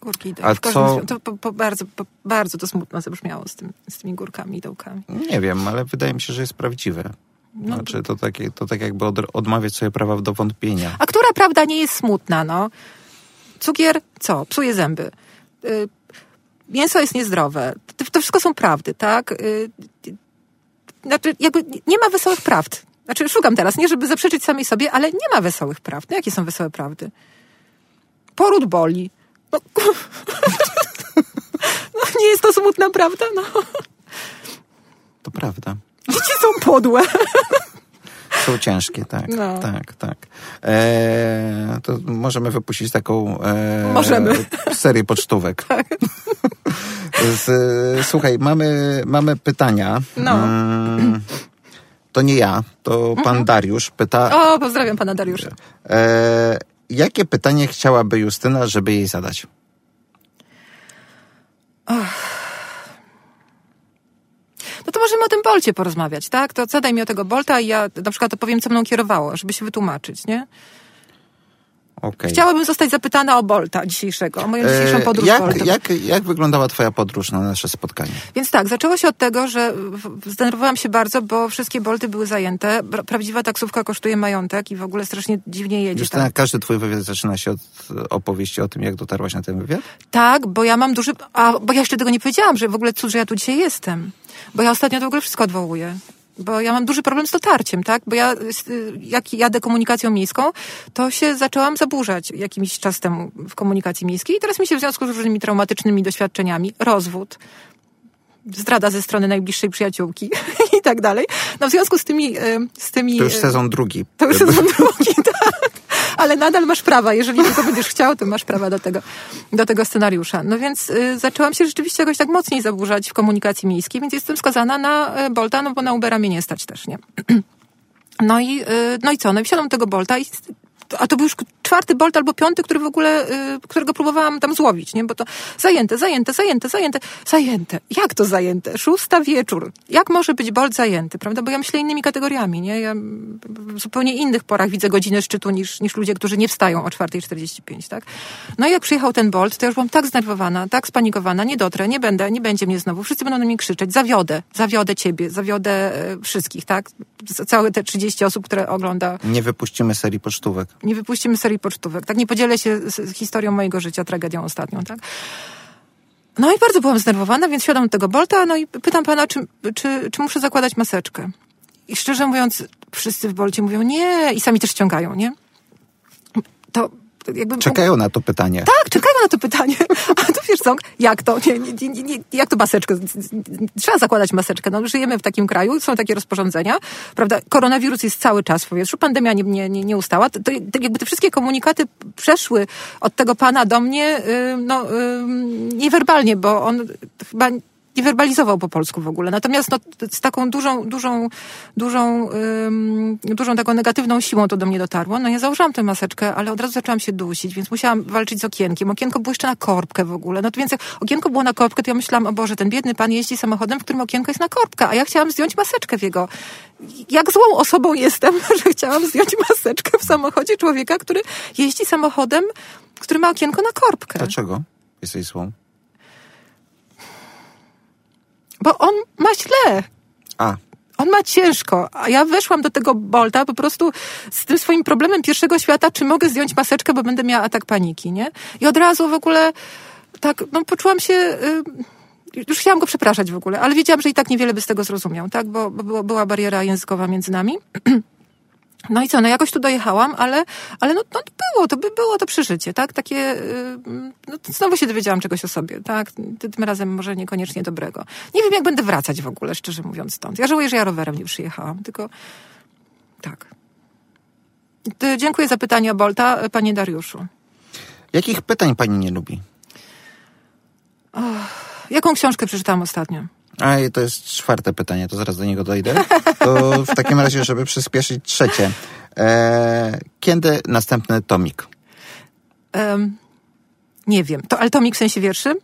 Górki i A dołki. W każdym co- to po, po, bardzo, po, bardzo to smutno zabrzmiało z, tym, z tymi górkami i dołkami. Nie wiem, ale wydaje mi się, że jest prawdziwe. No, Znaczy, to, takie, to tak jakby od, odmawiać sobie prawa do wątpienia. A która prawda nie jest smutna, no? Cukier, co? Psuje zęby. Y, mięso jest niezdrowe. To, to wszystko są prawdy, tak? Znaczy, jakby nie ma wesołych prawd. Znaczy, szukam teraz, nie żeby zaprzeczyć samej sobie, ale nie ma wesołych prawd. No, jakie są wesołe prawdy? Poród boli. No, no nie jest to smutna prawda, no. To prawda. Dzieci są podłe. Są ciężkie, tak. No. Tak, tak. E, to możemy wypuścić taką e, Możemy. serię pocztówek. Z, słuchaj, mamy, mamy pytania. No. Mm, to nie ja, to pan Dariusz pyta, O, pozdrawiam pana Dariusza. e, jakie pytanie chciałaby Justyna, żeby jej zadać? No to możemy o tym Bolcie porozmawiać, tak? To zadaj mi o tego Bolta i ja na przykład opowiem, co mną kierowało, żeby się wytłumaczyć, nie? Okej. Chciałabym zostać zapytana o Bolta dzisiejszego, o moją dzisiejszą E, podróż jak, Boltem. jak, jak wyglądała twoja podróż na nasze spotkanie? Więc tak, zaczęło się od tego, że zdenerwowałam się bardzo, bo wszystkie Bolty były zajęte. Prawdziwa taksówka kosztuje majątek i w ogóle strasznie dziwnie jedzie. Justyna, tam. każdy twój wywiad zaczyna się od opowieści o tym, jak dotarłaś na ten wywiad? Tak, bo ja mam duży... A, bo ja jeszcze tego nie powiedziałam, że w ogóle cud, że ja tu dzisiaj jestem. Bo ja ostatnio to w ogóle wszystko odwołuję. Bo ja mam duży problem z dotarciem, tak? Bo ja, jak jadę komunikacją miejską, to się zaczęłam zaburzać jakiś czas temu w komunikacji miejskiej i teraz mi się w związku z różnymi traumatycznymi doświadczeniami, rozwód, zdrada ze strony najbliższej przyjaciółki i tak dalej. No w związku z tymi... y, Z tymi To już y, sezon drugi. to już sezon drugi, tak. Ale nadal masz prawa, jeżeli tylko będziesz chciał, to masz prawa do tego, do tego scenariusza. No więc y, zaczęłam się rzeczywiście jakoś tak mocniej zaburzać w komunikacji miejskiej, więc jestem skazana na y, Bolta, no bo na Ubera mnie nie stać też, nie? No i, y, no i co? No i wsiadłam tego Bolta i a to był już czwarty bolt albo piąty, który w ogóle, y, którego próbowałam tam złowić, nie? Bo to zajęte, zajęte, zajęte, zajęte, zajęte. Jak to zajęte? Szósta wieczór. Jak może być bolt zajęty, prawda? Bo ja myślę innymi kategoriami, nie? Ja w zupełnie innych porach widzę godziny szczytu niż, niż ludzie, którzy nie wstają o 4.45, tak? No i jak przyjechał ten bolt, to już byłam tak znerwowana, tak spanikowana, nie dotrę, nie będę, nie będzie mnie znowu. Wszyscy będą na mnie krzyczeć, zawiodę, zawiodę ciebie, zawiodę e, wszystkich, tak? Całe te 30 osób, które ogląda Nie wypuścimy serii pocztówek. Nie wypuścimy serii pocztówek, tak? Nie podzielę się historią mojego życia, tragedią ostatnią, tak? No i bardzo byłam zdenerwowana, więc siadam do tego Bolta, no i pytam pana, czy, czy, czy muszę zakładać maseczkę. I szczerze mówiąc, wszyscy w Bolcie mówią nie i sami też ściągają, nie? To jakby... Czekają na to pytanie. Tak, czekają na to pytanie. A to wiesz co, jak to? Nie, nie, nie, jak to maseczkę? Trzeba zakładać maseczkę. No, żyjemy w takim kraju, są takie rozporządzenia, prawda? Koronawirus jest cały czas w powietrzu, pandemia nie, nie, nie, ustała. To, to, to jakby te wszystkie komunikaty przeszły od tego pana do mnie, no, niewerbalnie, bo on chyba nie werbalizował po polsku w ogóle. Natomiast no, z taką dużą, dużą, dużą, dużą taką negatywną siłą to do mnie dotarło. No ja założyłam tę maseczkę, ale od razu zaczęłam się dusić, więc musiałam walczyć z okienkiem. Okienko było jeszcze na korbkę w ogóle. No to więc jak okienko było na korbkę, to ja myślałam, o Boże, ten biedny pan jeździ samochodem, w którym okienko jest na korbkę, a ja chciałam zdjąć maseczkę w jego... Jak złą osobą jestem, że chciałam zdjąć maseczkę w samochodzie człowieka, który jeździ samochodem, który ma okienko na korbkę. Dlaczego jesteś złą? Bo on ma źle. A, On ma ciężko, a ja weszłam do tego Bolta po prostu z tym swoim problemem pierwszego świata, czy mogę zdjąć maseczkę, bo będę miała atak paniki, nie? I od razu w ogóle tak, no poczułam się... Y, już chciałam go przepraszać w ogóle, ale wiedziałam, że i tak niewiele by z tego zrozumiał, tak? Bo, bo była bariera językowa między nami. No i co, no jakoś tu dojechałam, ale, ale no, no było, to by było to przeżycie, tak? Takie, y, no znowu się dowiedziałam czegoś o sobie, tak? Ty- Tym razem może niekoniecznie dobrego. Nie wiem, jak będę wracać w ogóle, szczerze mówiąc stąd. Ja żałuję, że ja rowerem nie przyjechałam, tylko tak. Dziękuję za pytanie o Bolta, panie Dariuszu. jakich pytań pani nie lubi? Jaką książkę przeczytałam ostatnio? A i to jest czwarte pytanie, to zaraz do niego dojdę. To w takim razie, żeby przyspieszyć trzecie. E, kiedy następny tomik? Em, nie wiem. To, ale tomik w sensie wierszy?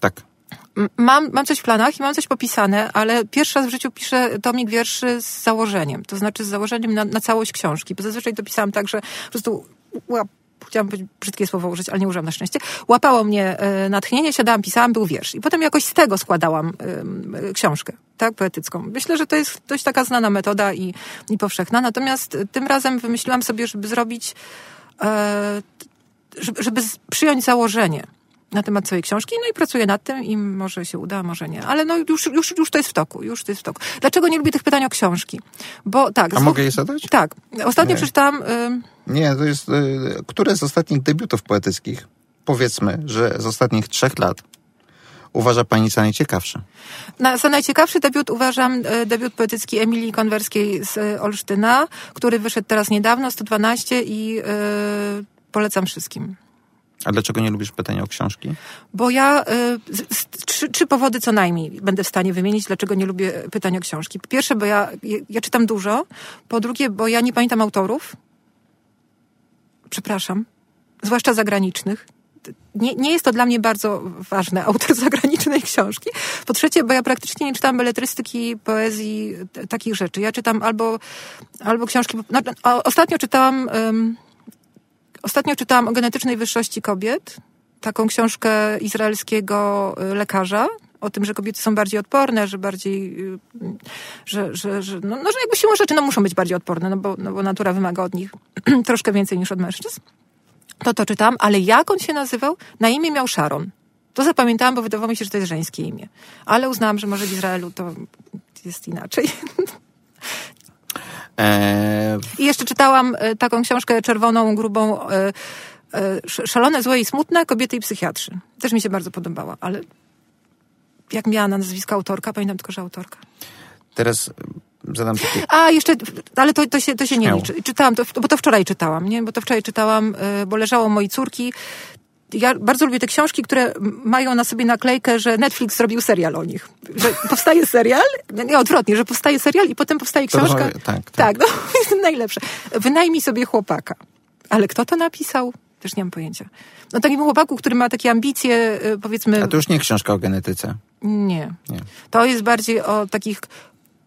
Tak. Mam, mam coś w planach i mam coś popisane, ale pierwszy raz w życiu piszę tomik wierszy z założeniem. To znaczy z założeniem na, na całość książki. Bo zazwyczaj to pisałam tak, że po prostu łap, chciałam być brzydkie słowo użyć, ale nie użyłam na szczęście. Łapało mnie e, natchnienie, siadałam, pisałam, był wiersz. I potem jakoś z tego składałam książkę, tak, poetycką. Myślę, że to jest dość taka znana metoda i, i powszechna. Natomiast tym razem wymyśliłam sobie, żeby zrobić, e, żeby, przyjąć założenie na temat swojej książki, no i pracuję nad tym i może się uda, może nie. Ale no już, już, już to jest w toku, już to jest w toku. Dlaczego nie lubię tych pytań o książki? Bo tak... A mogę je zadać? Tak. Ostatnio Nie. przeczytałam... ym, Nie, to jest... E, które z ostatnich debiutów poetyckich, powiedzmy, że z ostatnich trzech lat, uważa pani za najciekawsze? Na, za najciekawszy debiut uważam e, debiut poetycki Emilii Konwerskiej z e, Olsztyna, który wyszedł teraz niedawno, 112 i e, polecam wszystkim. A dlaczego nie lubisz pytań o książki? Bo ja y, z, z, trzy, trzy powody co najmniej będę w stanie wymienić, dlaczego nie lubię pytań o książki. Pierwsze, bo ja, ja, ja czytam dużo. Po drugie, bo ja nie pamiętam autorów. Przepraszam. Zwłaszcza zagranicznych. Nie, nie jest to dla mnie bardzo ważne, autor zagranicznej książki. Po trzecie, bo ja praktycznie nie czytam beletrystyki, poezji, t- takich rzeczy. Ja czytam albo, albo książki... No, ostatnio czytałam... ym, Ostatnio czytałam o genetycznej wyższości kobiet, taką książkę izraelskiego y, lekarza, o tym, że kobiety są bardziej odporne, że bardziej, y, że, że, że, no, no, że jakby siłą rzeczy no, muszą być bardziej odporne, no bo, no bo natura wymaga od nich troszkę więcej niż od mężczyzn. To to czytałam, ale jak on się nazywał? Na imię miał Sharon. To zapamiętałam, bo wydawało mi się, że to jest żeńskie imię. Ale uznałam, że może w Izraelu to jest inaczej. E, I jeszcze czytałam e, taką książkę czerwoną, grubą, e, sz- Szalone, złe i smutne, kobiety i psychiatrzy. Też mi się bardzo podobała, ale jak miała na nazwisko autorka, pamiętam tylko, że autorka. teraz zadam takie... A, jeszcze, ale to, to się, to się nie liczy. Czytałam to, bo to wczoraj czytałam, nie? Bo to wczoraj czytałam, e, bo leżało mojej córki. Ja bardzo lubię te książki, które mają na sobie naklejkę, że Netflix zrobił serial o nich. Że powstaje serial, nie odwrotnie, że powstaje serial i potem powstaje książka. tak, tak. tak no, jest najlepsze. Wynajmij sobie chłopaka. Ale kto to napisał? Też nie mam pojęcia. No takim chłopaku, który ma takie ambicje, y, powiedzmy... A to już nie książka o genetyce. Nie. Nie. To jest bardziej o takich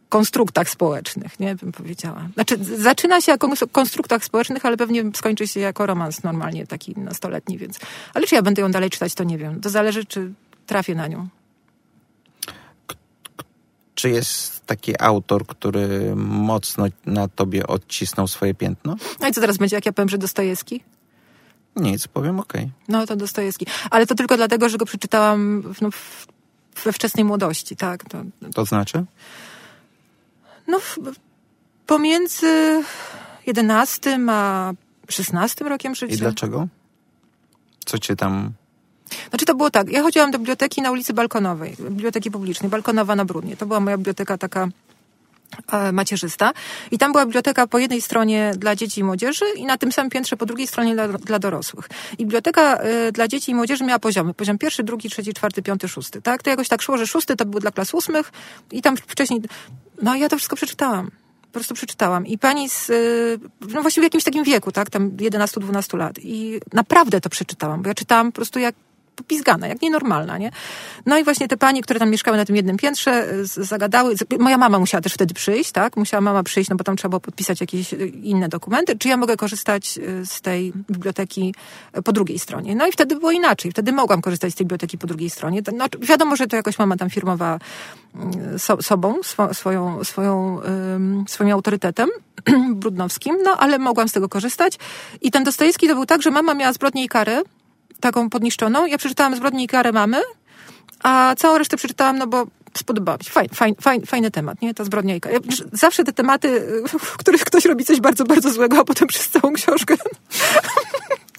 konstruktach społecznych, nie bym powiedziała. Znaczy, zaczyna się jako kons- konstruktach społecznych, ale pewnie skończy się jako romans normalnie, taki nastoletni, więc... Ale czy ja będę ją dalej czytać, to nie wiem. To zależy, czy trafię na nią. Czy jest taki autor, który mocno na tobie odcisnął swoje piętno? No i co teraz będzie, jak ja powiem, że Dostojewski? Nic, powiem okej. No to Dostojewski. Ale to tylko dlatego, że go przeczytałam w, no, we wczesnej młodości, tak. To, To znaczy? no w, pomiędzy 11 a 16 rokiem życia. I dlaczego? Co cię tam... Znaczy to było tak, ja chodziłam do biblioteki na ulicy Balkonowej, biblioteki publicznej, Balkonowa na Brudnie. To była moja biblioteka taka macierzysta. I tam była biblioteka po jednej stronie dla dzieci i młodzieży i na tym samym piętrze po drugiej stronie dla, dla dorosłych. I biblioteka e, dla dzieci i młodzieży miała poziomy. Poziom pierwszy, drugi, trzeci, czwarty, piąty, szósty. Tak? To jakoś tak szło, że szósty to był dla klas ósmych i tam wcześniej... No ja to wszystko przeczytałam. Po prostu przeczytałam. I pani z, y, no właściwie w jakimś takim wieku, tak, tam 11-12 lat. I naprawdę to przeczytałam, bo ja czytałam po prostu jak popizgana, jak nienormalna, nie? No i właśnie te panie, które tam mieszkały na tym jednym piętrze, z- zagadały. Moja mama musiała też wtedy przyjść, tak? Musiała mama przyjść, no bo tam trzeba było podpisać jakieś y, inne dokumenty. Czy ja mogę korzystać y, z tej biblioteki po drugiej stronie? No i wtedy było inaczej. Wtedy mogłam korzystać z tej biblioteki po drugiej stronie. No, wiadomo, że to jakoś mama tam firmowała y, so, sobą, swo, swoją, swoją, ym, swoim autorytetem brudnowskim, no ale mogłam z tego korzystać. I ten Dostojewski to był tak, że mama miała zbrodnię i karę, taką podniszczoną. Ja przeczytałam zbrodnię i karę mamy, a całą resztę przeczytałam, no bo spodobało mi się. Fajny, fajny, fajny, fajny temat, nie? Ta zbrodnia i. Ja, zawsze te tematy, w których ktoś robi coś bardzo, bardzo złego, a potem przez całą książkę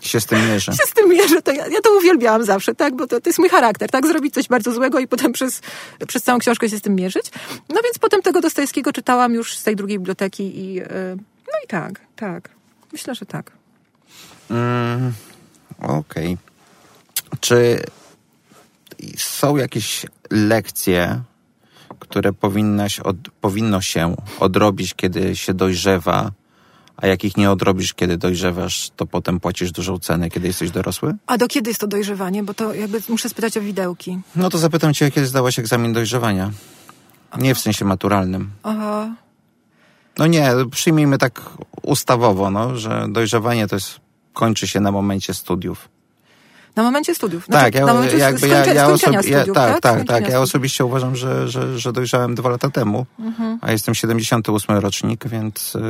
się z tym mierzy? się z tym mierzę. To ja, ja to uwielbiałam zawsze, tak? Bo to, to jest mój charakter, tak? Zrobić coś bardzo złego i potem przez, przez całą książkę się z tym mierzyć. No więc potem tego Dostojewskiego czytałam już z tej drugiej biblioteki i y, no i tak, tak. Myślę, że tak. Mm, Okej. Czy są jakieś lekcje, które powinnaś od, powinno się odrobić, kiedy się dojrzewa, a jak ich nie odrobisz, kiedy dojrzewasz, to potem płacisz dużą cenę, kiedy jesteś dorosły? A do kiedy jest to dojrzewanie? Bo to jakby muszę spytać o widełki. No to zapytam cię, kiedy zdałaś egzamin dojrzewania. Nie w sensie maturalnym. Aha. No nie, przyjmijmy tak ustawowo, no, że dojrzewanie to jest, kończy się na momencie studiów. Na momencie studiów. tak, ja, na momencie jakby skończenia, ja, ja, osobi- ja, studiów, tak, tak, Skończenia tak. Ja osobiście uważam, że, że, że dojrzałem dwa lata temu, Mhm. a jestem 78 rocznik, więc, yy,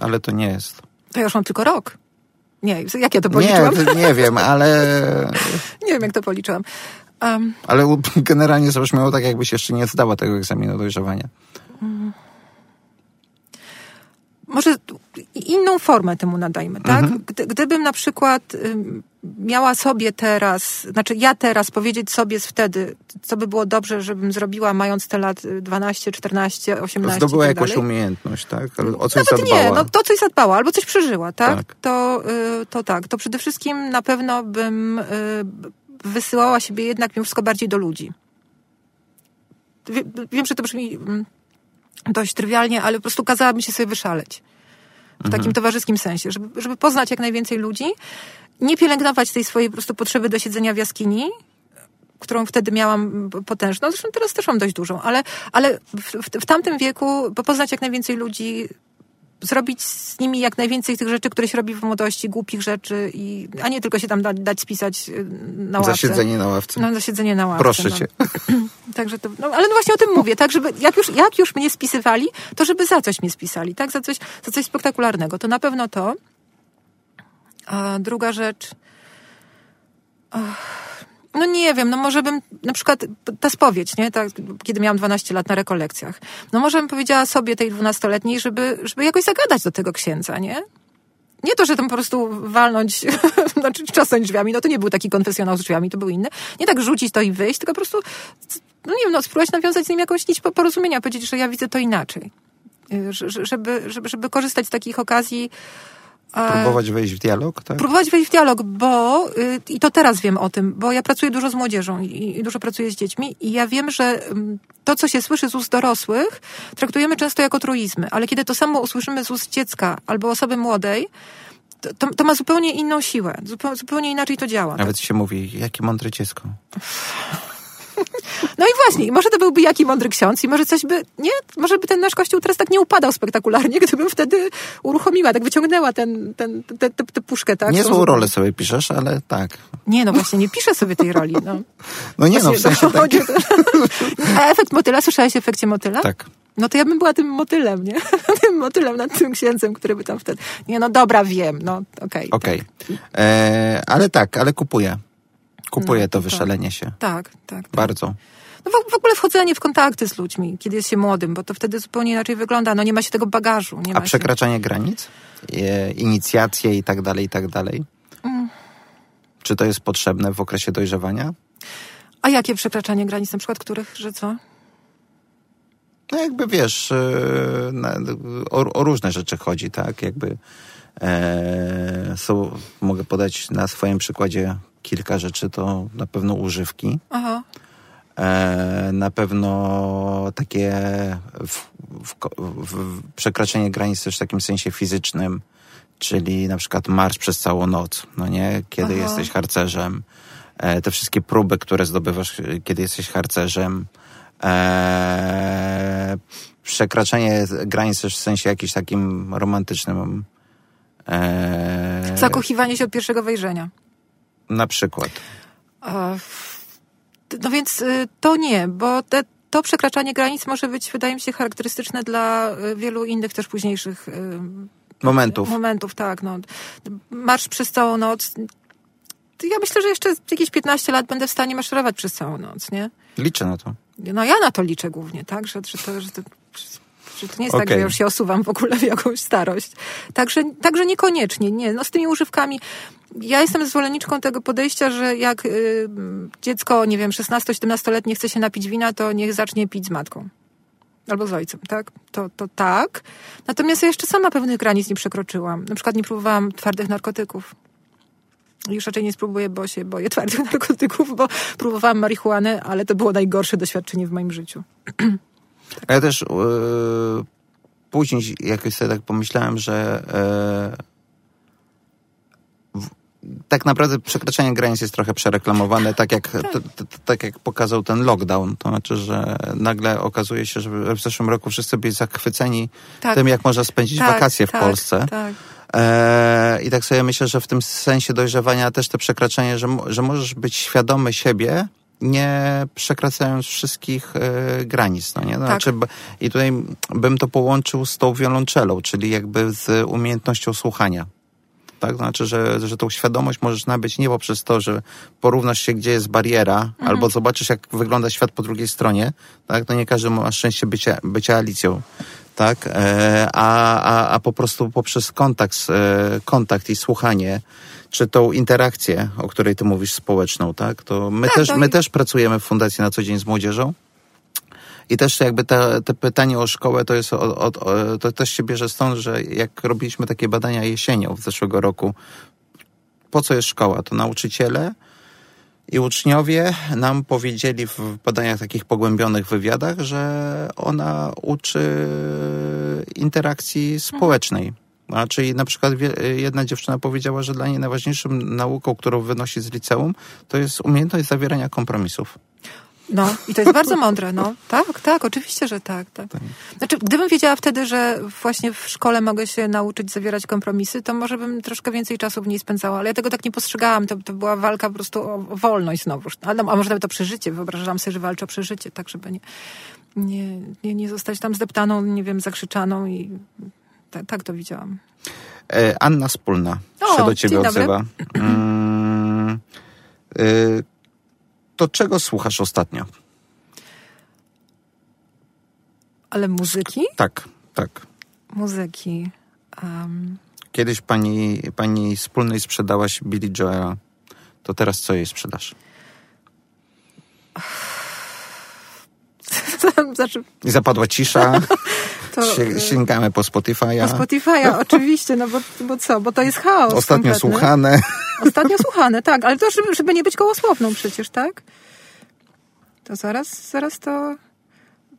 ale to nie jest. To ja już mam tylko rok. Nie, jak ja to Nie, policzyłam? to nie wiem, ale, Nie wiem, jak to policzyłam. Um, ale generalnie zabrzmiało tak, jakbyś jeszcze nie zdała tego egzaminu dojrzewania. Może inną formę temu nadajmy, tak? Gdy, gdybym na przykład miała sobie teraz, znaczy ja teraz powiedzieć sobie wtedy, co by było dobrze, żebym zrobiła mając te lat y, 12, 14, 18 Zdobyła i tak jakąś umiejętność, tak? O coś Nawet zadbała. nie, no to coś zadbała, albo coś przeżyła, tak? Tak. To, y, to tak, to przede wszystkim na pewno bym y, wysyłała siebie jednak mimo wszystko bardziej do ludzi. Wie, wiem, że to brzmi mm, dość trywialnie, ale po prostu kazałabym się sobie wyszaleć. W takim towarzyskim sensie, żeby, żeby poznać jak najwięcej ludzi, nie pielęgnować tej swojej po prostu potrzeby do siedzenia w jaskini, którą wtedy miałam potężną, zresztą teraz też mam dość dużą, ale, ale w, w, w tamtym wieku poznać jak najwięcej ludzi, zrobić z nimi jak najwięcej tych rzeczy, które się robi w młodości, głupich rzeczy, i, a nie tylko się tam da, dać spisać y, na ławce. Za siedzenie na ławce. No, za siedzenie na ławce. Proszę no. cię. Także to, no, ale no właśnie o tym mówię, tak, żeby jak już, jak już mnie spisywali, to żeby za coś mnie spisali, tak, za coś, za coś spektakularnego. To na pewno to. A druga rzecz. Ach, no nie wiem, no może bym, na przykład ta spowiedź, nie, tak, kiedy miałam 12 lat na rekolekcjach. No może bym powiedziała sobie tej dwunastoletniej, żeby, żeby jakoś zagadać do tego księdza, nie? Nie to, że tam po prostu walnąć, znaczy trzasnąć drzwiami, no to nie był taki konfesjonał z drzwiami, to był inny. Nie tak rzucić to i wyjść, tylko po prostu, no nie wiem, no spróbować nawiązać z nim jakąś nić po- porozumienia, powiedzieć, że ja widzę to inaczej. Y, że- że- Żeby, żeby, żeby korzystać z takich okazji. Próbować wejść w dialog, tak? Próbować wejść w dialog, bo y, i to teraz wiem o tym, bo ja pracuję dużo z młodzieżą i, i dużo pracuję z dziećmi i ja wiem, że ym, to, co się słyszy z ust dorosłych, traktujemy często jako truizmy, ale kiedy to samo usłyszymy z ust dziecka albo osoby młodej, to, to, ma zupełnie inną siłę. Zupełnie, inaczej to działa. Nawet się mówi, jakie mądre dziecko. No i właśnie, może to byłby jaki mądry ksiądz i może coś by, nie? Może by ten nasz kościół teraz tak nie upadał spektakularnie, gdybym wtedy uruchomiła, tak wyciągnęła ten, ten, tę te, te puszkę, tak? Niezłą Rozumiem. rolę sobie piszesz, ale tak. Nie, no właśnie, nie piszę sobie tej roli. No. No nie no, w Właśnie, sensie tak. A efekt motyla, słyszałeś o efekcie motyla? Tak. No to ja bym była tym motylem, nie? tym motylem nad tym księdzem, który by tam wtedy... Nie, no dobra, wiem, no okej. Okej. E, Ale tak, ale kupuję. Kupuję No, to tak. wyszalenie się. Tak, tak. tak. Bardzo. No w, w ogóle wchodzenie w kontakty z ludźmi, kiedy jest się młodym, bo to wtedy zupełnie inaczej wygląda. No nie ma się tego bagażu. Nie A przekraczanie granic? E, Inicjacje i tak dalej, i tak dalej? Mm. Czy to jest potrzebne w okresie dojrzewania? Się... A jakie przekraczanie granic, na przykład których, że co? No jakby wiesz, e, o, o różne rzeczy chodzi, tak? Jakby e, są, mogę podać na swoim przykładzie kilka rzeczy, to na pewno używki. Aha. E, na pewno takie w, w, w, przekraczanie granic też w takim sensie fizycznym, czyli na przykład marsz przez całą noc, no nie? Kiedy Aha. jesteś harcerzem. E, te wszystkie próby, które zdobywasz, kiedy jesteś harcerzem. E, przekraczanie granic też w sensie jakimś takim romantycznym. E, Zakochiwanie się od pierwszego wejrzenia. Na przykład. No więc y, to nie, bo te, to przekraczanie granic może być, wydaje mi się, charakterystyczne dla y, wielu innych też późniejszych y, Momentów. momentów, tak. No. Marsz przez całą noc. Ja myślę, że jeszcze jakieś 15 lat będę w stanie maszerować przez całą noc, nie? Liczę na to. No ja na to liczę głównie, tak? Że, że, to, że, to, że to nie jest tak, Okej. że ja już się osuwam w ogóle w jakąś starość. Także, także niekoniecznie, nie. No z tymi używkami ja jestem zwolenniczką tego podejścia, że jak y, dziecko, nie wiem, 16-17-letnie chce się napić wina, to niech zacznie pić z matką. Albo z ojcem, tak? To, to tak. Natomiast ja jeszcze sama pewnych granic nie przekroczyłam. Na przykład nie próbowałam twardych narkotyków. Już raczej nie spróbuję, bo się boję twardych narkotyków, bo próbowałam marihuany, ale to było najgorsze doświadczenie w moim życiu. A Ja też yy, później jakoś sobie tak pomyślałem, że yy, tak naprawdę przekraczanie granic jest trochę przereklamowane, tak jak, t, t, tak jak pokazał ten lockdown. To znaczy, że nagle okazuje się, że w zeszłym roku wszyscy byli zachwyceni Tak. tym, jak można spędzić Tak, wakacje w tak, Polsce. Tak. E, I tak sobie myślę, że w tym sensie dojrzewania też to przekraczanie, że, że możesz być świadomy siebie, nie przekraczając wszystkich e, granic, no nie? No, Tak. Znaczy, I tutaj bym to połączył z tą wiolonczelą, czyli jakby z umiejętnością słuchania. Tak? Znaczy, że, że tą świadomość możesz nabyć nie poprzez to, że porównasz się, gdzie jest bariera, albo zobaczysz, jak wygląda świat po drugiej stronie. Tak? To nie każdy ma szczęście bycia, bycia Alicją. Tak? E, a, a, a po prostu poprzez kontakt, e, kontakt i słuchanie, czy tą interakcję, o której ty mówisz, społeczną, tak? To my, Tak, też, to my też pracujemy w Fundacji na co dzień z młodzieżą. I też jakby te, te pytanie o szkołę to jest od, od, to też się bierze stąd, że jak robiliśmy takie badania jesienią w zeszłego roku, po co jest szkoła? To nauczyciele i uczniowie nam powiedzieli w badaniach takich pogłębionych wywiadach, że ona uczy interakcji społecznej. A, czyli na przykład jedna dziewczyna powiedziała, że dla niej najważniejszą nauką, którą wynosi z liceum, to jest umiejętność zawierania kompromisów. No, i to jest bardzo mądre, no. Tak, tak, oczywiście, że tak, tak. Znaczy, gdybym wiedziała wtedy, że właśnie w szkole mogę się nauczyć zawierać kompromisy, to może bym troszkę więcej czasu w niej spędzała, ale ja tego tak nie postrzegałam. To, to była walka po prostu o, wolność znowuż. A, no, a może nawet o przeżycie. Wyobrażałam sobie, że walczę o przeżycie, tak żeby nie, nie, nie, nie zostać tam zdeptaną, nie wiem, zakrzyczaną i ta, tak to widziałam. E, Anna Spólna O, się do ciebie odzywa. Mm, y, to czego słuchasz ostatnio? Ale muzyki? Tak, tak. Muzyki. Um, Kiedyś pani, pani Spólnej sprzedałaś Billy Joela. To teraz co jej sprzedasz? znaczy, I zapadła cisza, to... Y, sięgamy po Spotify'a. Po Spotify'a, oczywiście, no bo, bo co, bo to jest chaos Ostatnio kompletny. słuchane. Ostatnio słuchane, tak, ale to żeby, żeby nie być gołosłowną przecież, tak? To zaraz, zaraz to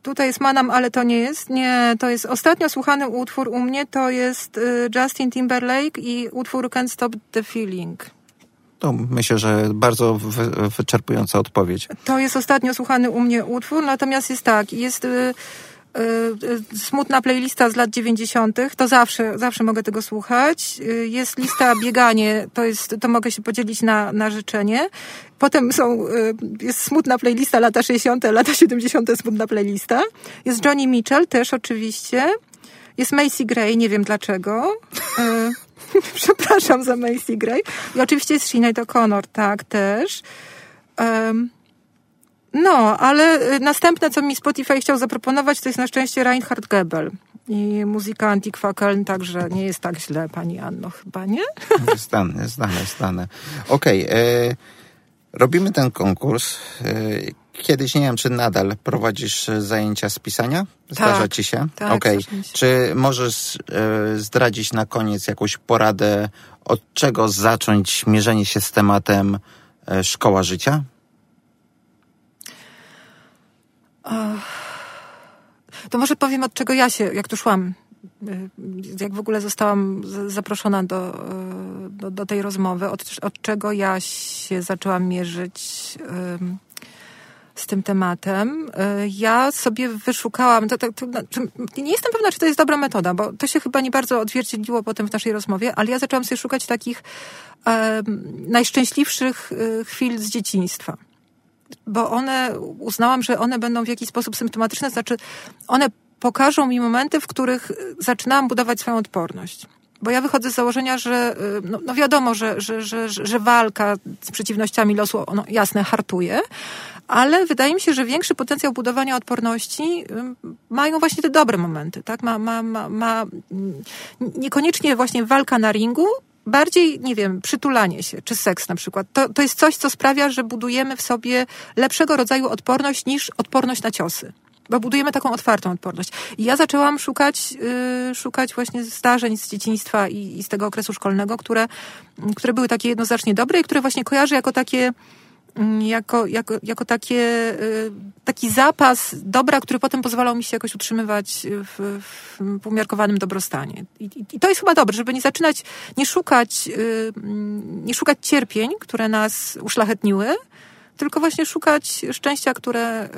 tutaj jest Manam, ale to nie jest. Nie, to jest ostatnio słuchany utwór u mnie, to jest y, Justin Timberlake i utwór Can't Stop the Feeling. To myślę, że bardzo wy, wyczerpująca odpowiedź. To jest ostatnio słuchany u mnie utwór, natomiast jest tak, jest y, smutna playlista z lat 90., to zawsze, zawsze mogę tego słuchać. Y, Jest lista bieganie, to jest, to mogę się podzielić na, na życzenie. Potem są, y, jest smutna playlista lata 60., lata 70., smutna playlista. Jest Johnny Mitchell też oczywiście. Jest Macy Gray, nie wiem dlaczego. Y, Przepraszam za Macy Gray. I oczywiście jest Sinead O'Connor, tak, też. Em, no, ale y, następne, co mi Spotify chciał zaproponować, to jest na szczęście Reinhard Gebel. I muzyka Antikwa Köln, także nie jest tak źle, pani Anno, chyba, nie? Zdane, zdane, zdane. Okej, e, robimy ten konkurs. E, kiedyś, nie wiem, czy nadal prowadzisz zajęcia z pisania? Zdarza Tak, ci się? tak, mi się. Czy możesz e, zdradzić na koniec jakąś poradę, od czego zacząć mierzenie się z tematem szkoła życia? To może powiem, od czego ja się, jak tu szłam, y, jak w ogóle zostałam zaproszona do, y, do, do tej rozmowy, od, od czego ja się zaczęłam mierzyć z tym tematem. Y, Ja sobie wyszukałam, to, to, to, nie jestem pewna, czy to jest dobra metoda, bo to się chyba nie bardzo odzwierciedliło potem w naszej rozmowie, ale ja zaczęłam sobie szukać takich najszczęśliwszych chwil z dzieciństwa bo one, uznałam, że one będą w jakiś sposób symptomatyczne, znaczy one pokażą mi momenty, w których y, zaczynałam budować swoją odporność. Bo ja wychodzę z założenia, że y, no, no wiadomo, że, że, że, że walka z przeciwnościami losu, no jasne, hartuje, ale wydaje mi się, że większy potencjał budowania odporności y, mają właśnie te dobre momenty, tak? Ma, ma, ma, ma mm, niekoniecznie właśnie walka na ringu, bardziej, nie wiem, przytulanie się, czy seks na przykład. To, to jest coś, co sprawia, że budujemy w sobie lepszego rodzaju odporność niż odporność na ciosy. Bo budujemy taką otwartą odporność. I ja zaczęłam szukać, yy, szukać właśnie zdarzeń z dzieciństwa i, i z tego okresu szkolnego, które, które były takie jednoznacznie dobre i które właśnie kojarzę jako takie, jako, jako, jako takie, y, taki zapas dobra, który potem pozwalał mi się jakoś utrzymywać w, w umiarkowanym dobrostanie. I, i, to jest chyba dobre, żeby nie zaczynać, nie szukać, y, mm, nie szukać cierpień, które nas uszlachetniły, tylko właśnie szukać szczęścia, które,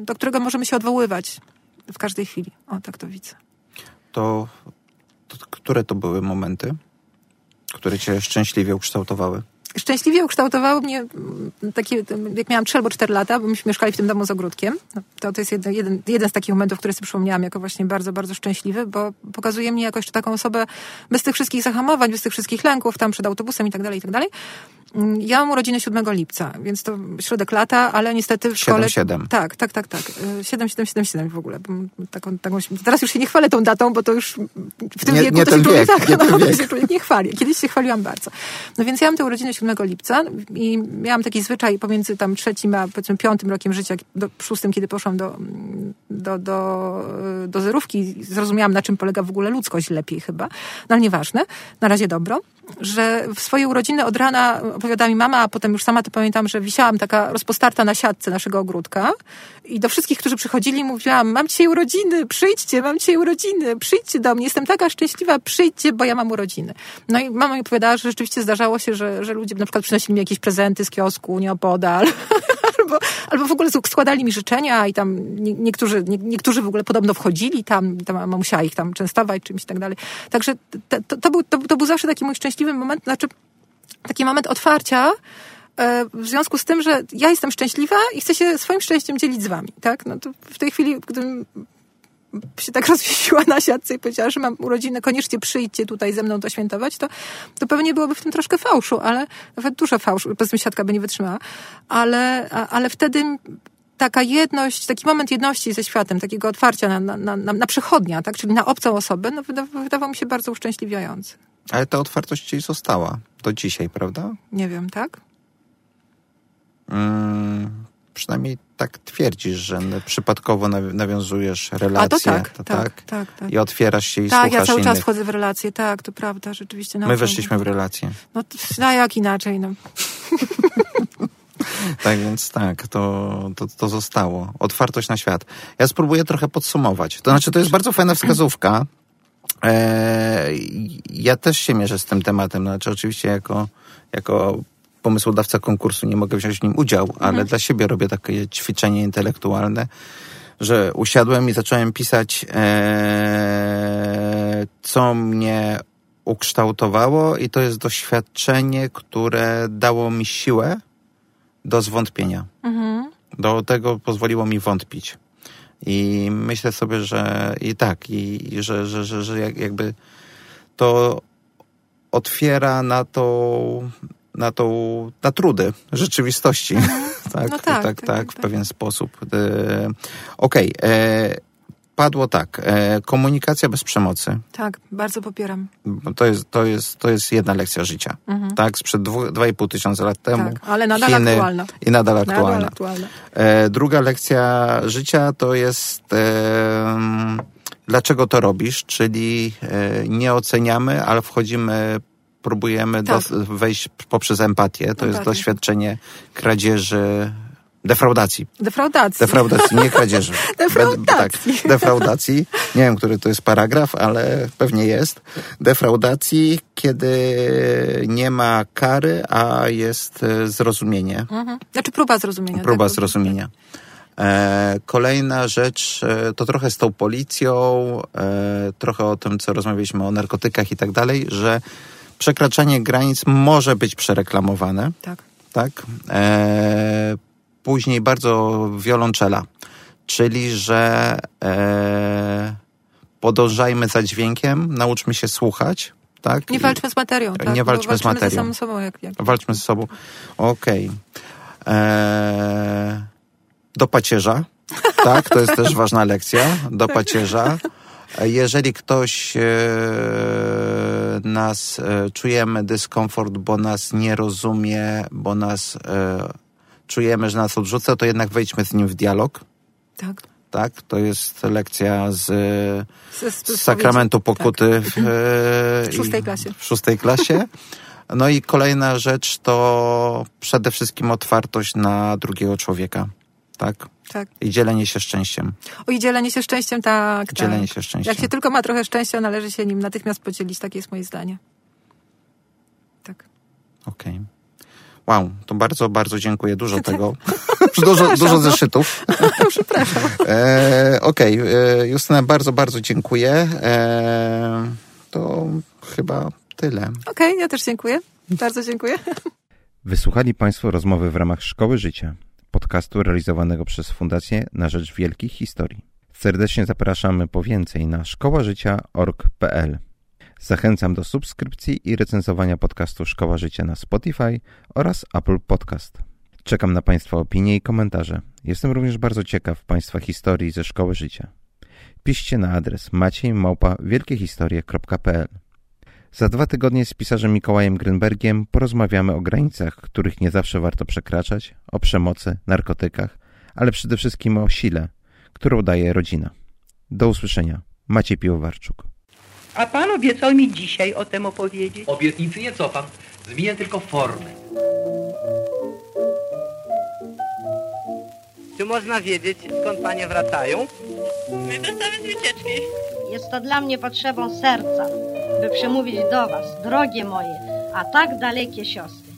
y, do którego możemy się odwoływać w każdej chwili. O, tak to widzę. To, to które to były momenty, które cię szczęśliwie ukształtowały? Szczęśliwie ukształtowało mnie mm, takie, jak miałam 3 albo 4 lata, bo myśmy mieszkali w tym domu z ogródkiem. To, to jest jeden, jeden, jeden z takich momentów, które sobie przypomniałam jako właśnie bardzo, bardzo szczęśliwy, bo pokazuje mnie jako jeszcze taką osobę bez tych wszystkich zahamowań, bez tych wszystkich lęków, tam przed autobusem i tak dalej, i tak dalej. Ja mam urodziny 7 lipca, więc to środek lata, ale niestety w szkole... 7-7. Tak. Tak, tak, tak, tak. 7, 7, 7, 7 w ogóle. Taką, taką, teraz już się nie chwalę tą datą, bo to już w tym Nie- wieku nie to ten się wiek, tak, nie no, to wiek. się nie chwali. Kiedyś się chwaliłam bardzo. No więc ja mam tę urodzinę 7 lipca i miałam taki zwyczaj pomiędzy tam trzecim a powiedzmy piątym rokiem życia, do szóstym, kiedy poszłam do, do, do, do zerówki, zrozumiałam na czym polega w ogóle ludzkość lepiej chyba, no ale nieważne, na razie dobro, że w swoje urodziny od rana opowiada mi mama, a potem już sama to pamiętam, że wisiałam taka rozpostarta na siatce naszego ogródka i do wszystkich, którzy przychodzili mówiłam, mam dzisiaj urodziny, przyjdźcie, mam dzisiaj urodziny, przyjdźcie do mnie, jestem taka szczęśliwa, przyjdźcie, bo ja mam urodziny. No i mama mi opowiadała, że rzeczywiście zdarzało się, że, że ludzie na przykład przynosili mi jakieś prezenty z kiosku, nieopodal, albo, albo w ogóle składali mi życzenia i tam nie, niektórzy, nie, niektórzy w ogóle podobno wchodzili tam, tam mama musiała ich tam częstować czymś i tak dalej. Także to, to, to, był, to, to był zawsze taki mój szczęśliwy moment, znaczy taki moment otwarcia, e, w związku z tym, że ja jestem szczęśliwa i chcę się swoim szczęściem dzielić z wami, tak? No to w tej chwili, gdybym się tak rozwiesiła na siatce i powiedziała, że mam urodziny, koniecznie przyjdźcie tutaj ze mną to świętować, to, to pewnie byłoby w tym troszkę fałszu, ale nawet dużo fałszu, powiedzmy siatka by nie wytrzymała, ale, ale wtedy taka jedność, taki moment jedności ze światem, takiego otwarcia na, na, na, na przechodnia, tak? czyli na obcą osobę, no wyda, wydawał mi się bardzo uszczęśliwiający. Ale ta otwartość ci została do dzisiaj, prawda? Nie wiem, tak? Mm, przynajmniej tak twierdzisz, że przypadkowo naw- nawiązujesz relacje. A to tak, to tak, tak, tak. I otwierasz się i Tak, słuchasz ja cały innych. czas wchodzę w relacje, tak, to prawda, rzeczywiście. My nauczam- weszliśmy w relacje. No, a jak inaczej, no. tak więc tak, to, to, to zostało. Otwartość na świat. Ja spróbuję trochę podsumować. To znaczy, to jest bardzo fajna wskazówka. Eee, ja też się mierzę z tym tematem. Znaczy, oczywiście jako, jako pomysłodawca konkursu nie mogę wziąć w nim udziału, ale Mhm. dla siebie robię takie ćwiczenie intelektualne, że usiadłem i zacząłem pisać, eee, co mnie ukształtowało i to jest doświadczenie, które dało mi siłę do zwątpienia. Mhm. Do tego pozwoliło mi wątpić. I myślę sobie, że i tak, i, i że, że, że, że jak, jakby to otwiera na to, na tą, na trudy rzeczywistości. tak, No tak, tak, tak, tak, w tak. pewien sposób. E, Okej, e, padło tak, e, komunikacja bez przemocy. Tak, bardzo popieram. To jest, to jest, to jest jedna lekcja życia. Mhm. Tak, sprzed dwu- dwa i pół tysiąca lat temu. Tak, ale nadal Chiny aktualna. I nadal Nadal aktualna. aktualna. E, druga lekcja życia to jest e, dlaczego to robisz, czyli e, nie oceniamy, ale wchodzimy, próbujemy Tak. do, wejść poprzez empatię. To jest doświadczenie kradzieży, defraudacji. Defraudacji. Defraudacji, nie kradzieży. Defraudacji. Tak, defraudacji. Nie wiem, który to jest paragraf, ale pewnie jest. Defraudacji, kiedy nie ma kary, a jest e, zrozumienie. Mhm. Znaczy próba zrozumienia. Próba tak, zrozumienia. E, kolejna rzecz e, to trochę z tą policją, e, trochę o tym, co rozmawialiśmy o narkotykach i tak dalej, że przekraczanie granic może być przereklamowane, Tak. tak? E, później bardzo wiolonczela, czyli że e, podążajmy za dźwiękiem, nauczmy się słuchać, tak? Nie walczmy z materią. Tak? Nie Bo walczmy z walczymy materią. ze sobą. Jak, jak. Walczmy z sobą. Okej. Eee, Do pacierza. Tak, to jest też ważna lekcja. Do pacierza. Jeżeli ktoś e, nas e, czujemy dyskomfort, bo nas nie rozumie, bo nas e, czujemy, że nas odrzuca, to jednak wejdźmy z nim w dialog. Tak. Tak, to jest lekcja z, Z, sakramentu pokuty w, e, W szóstej klasie. W szóstej klasie. No i kolejna rzecz to przede wszystkim otwartość na drugiego człowieka. Tak? Tak. I dzielenie się szczęściem. O i dzielenie się szczęściem, tak. Dzielenie tak. się szczęściem. Jak się tylko ma trochę szczęścia, należy się nim natychmiast podzielić. Takie jest moje zdanie. Tak. Okej. Wow, to bardzo, bardzo dziękuję. Dużo Tak. tego. dużo, dużo zeszytów. Przepraszam. E, Okej, e, Justyna, bardzo, bardzo dziękuję. E, to chyba tyle. Okej, ja też dziękuję. Bardzo dziękuję. Wysłuchali Państwo rozmowy w ramach Szkoły Życia, podcastu realizowanego przez Fundację na Rzecz Wielkich Historii. Serdecznie zapraszamy po więcej na szkołażycia.org.pl. Zachęcam do subskrypcji i recenzowania podcastu Szkoła Życia na Spotify oraz Apple Podcast. Czekam na Państwa opinie i komentarze. Jestem również bardzo ciekaw Państwa historii ze Szkoły Życia. Piszcie na adres maciej.wielkiehistorie.pl Za dwa tygodnie z pisarzem Mikołajem Grynbergiem porozmawiamy o granicach, których nie zawsze warto przekraczać, o przemocy, narkotykach, ale przede wszystkim o sile, którą daje rodzina. Do usłyszenia. Maciej Piłowarczuk. A pan obiecał mi dzisiaj o tym opowiedzieć. Obietnicy nie cofam. Zmienię tylko formę. Czy można wiedzieć, skąd panie wracają? My wracamy z wycieczki. Jest to dla mnie potrzebą serca, by przemówić do was, drogie moje, a tak dalekie siostry.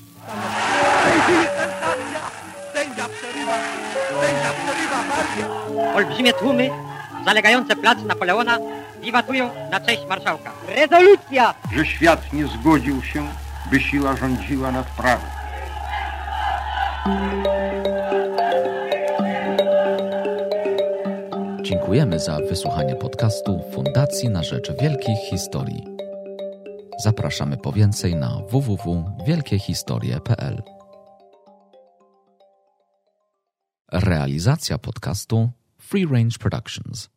Olbrzymie tłumy, zalegające plac Napoleona, wiwatują na cześć marszałka. Rezolucja! że świat nie zgodził się, by siła rządziła nad prawem. Dziękujemy za wysłuchanie podcastu Fundacji na Rzecz Wielkich Historii. Zapraszamy po więcej na www.wielkiehistorie.pl. Realizacja podcastu Free Range Productions.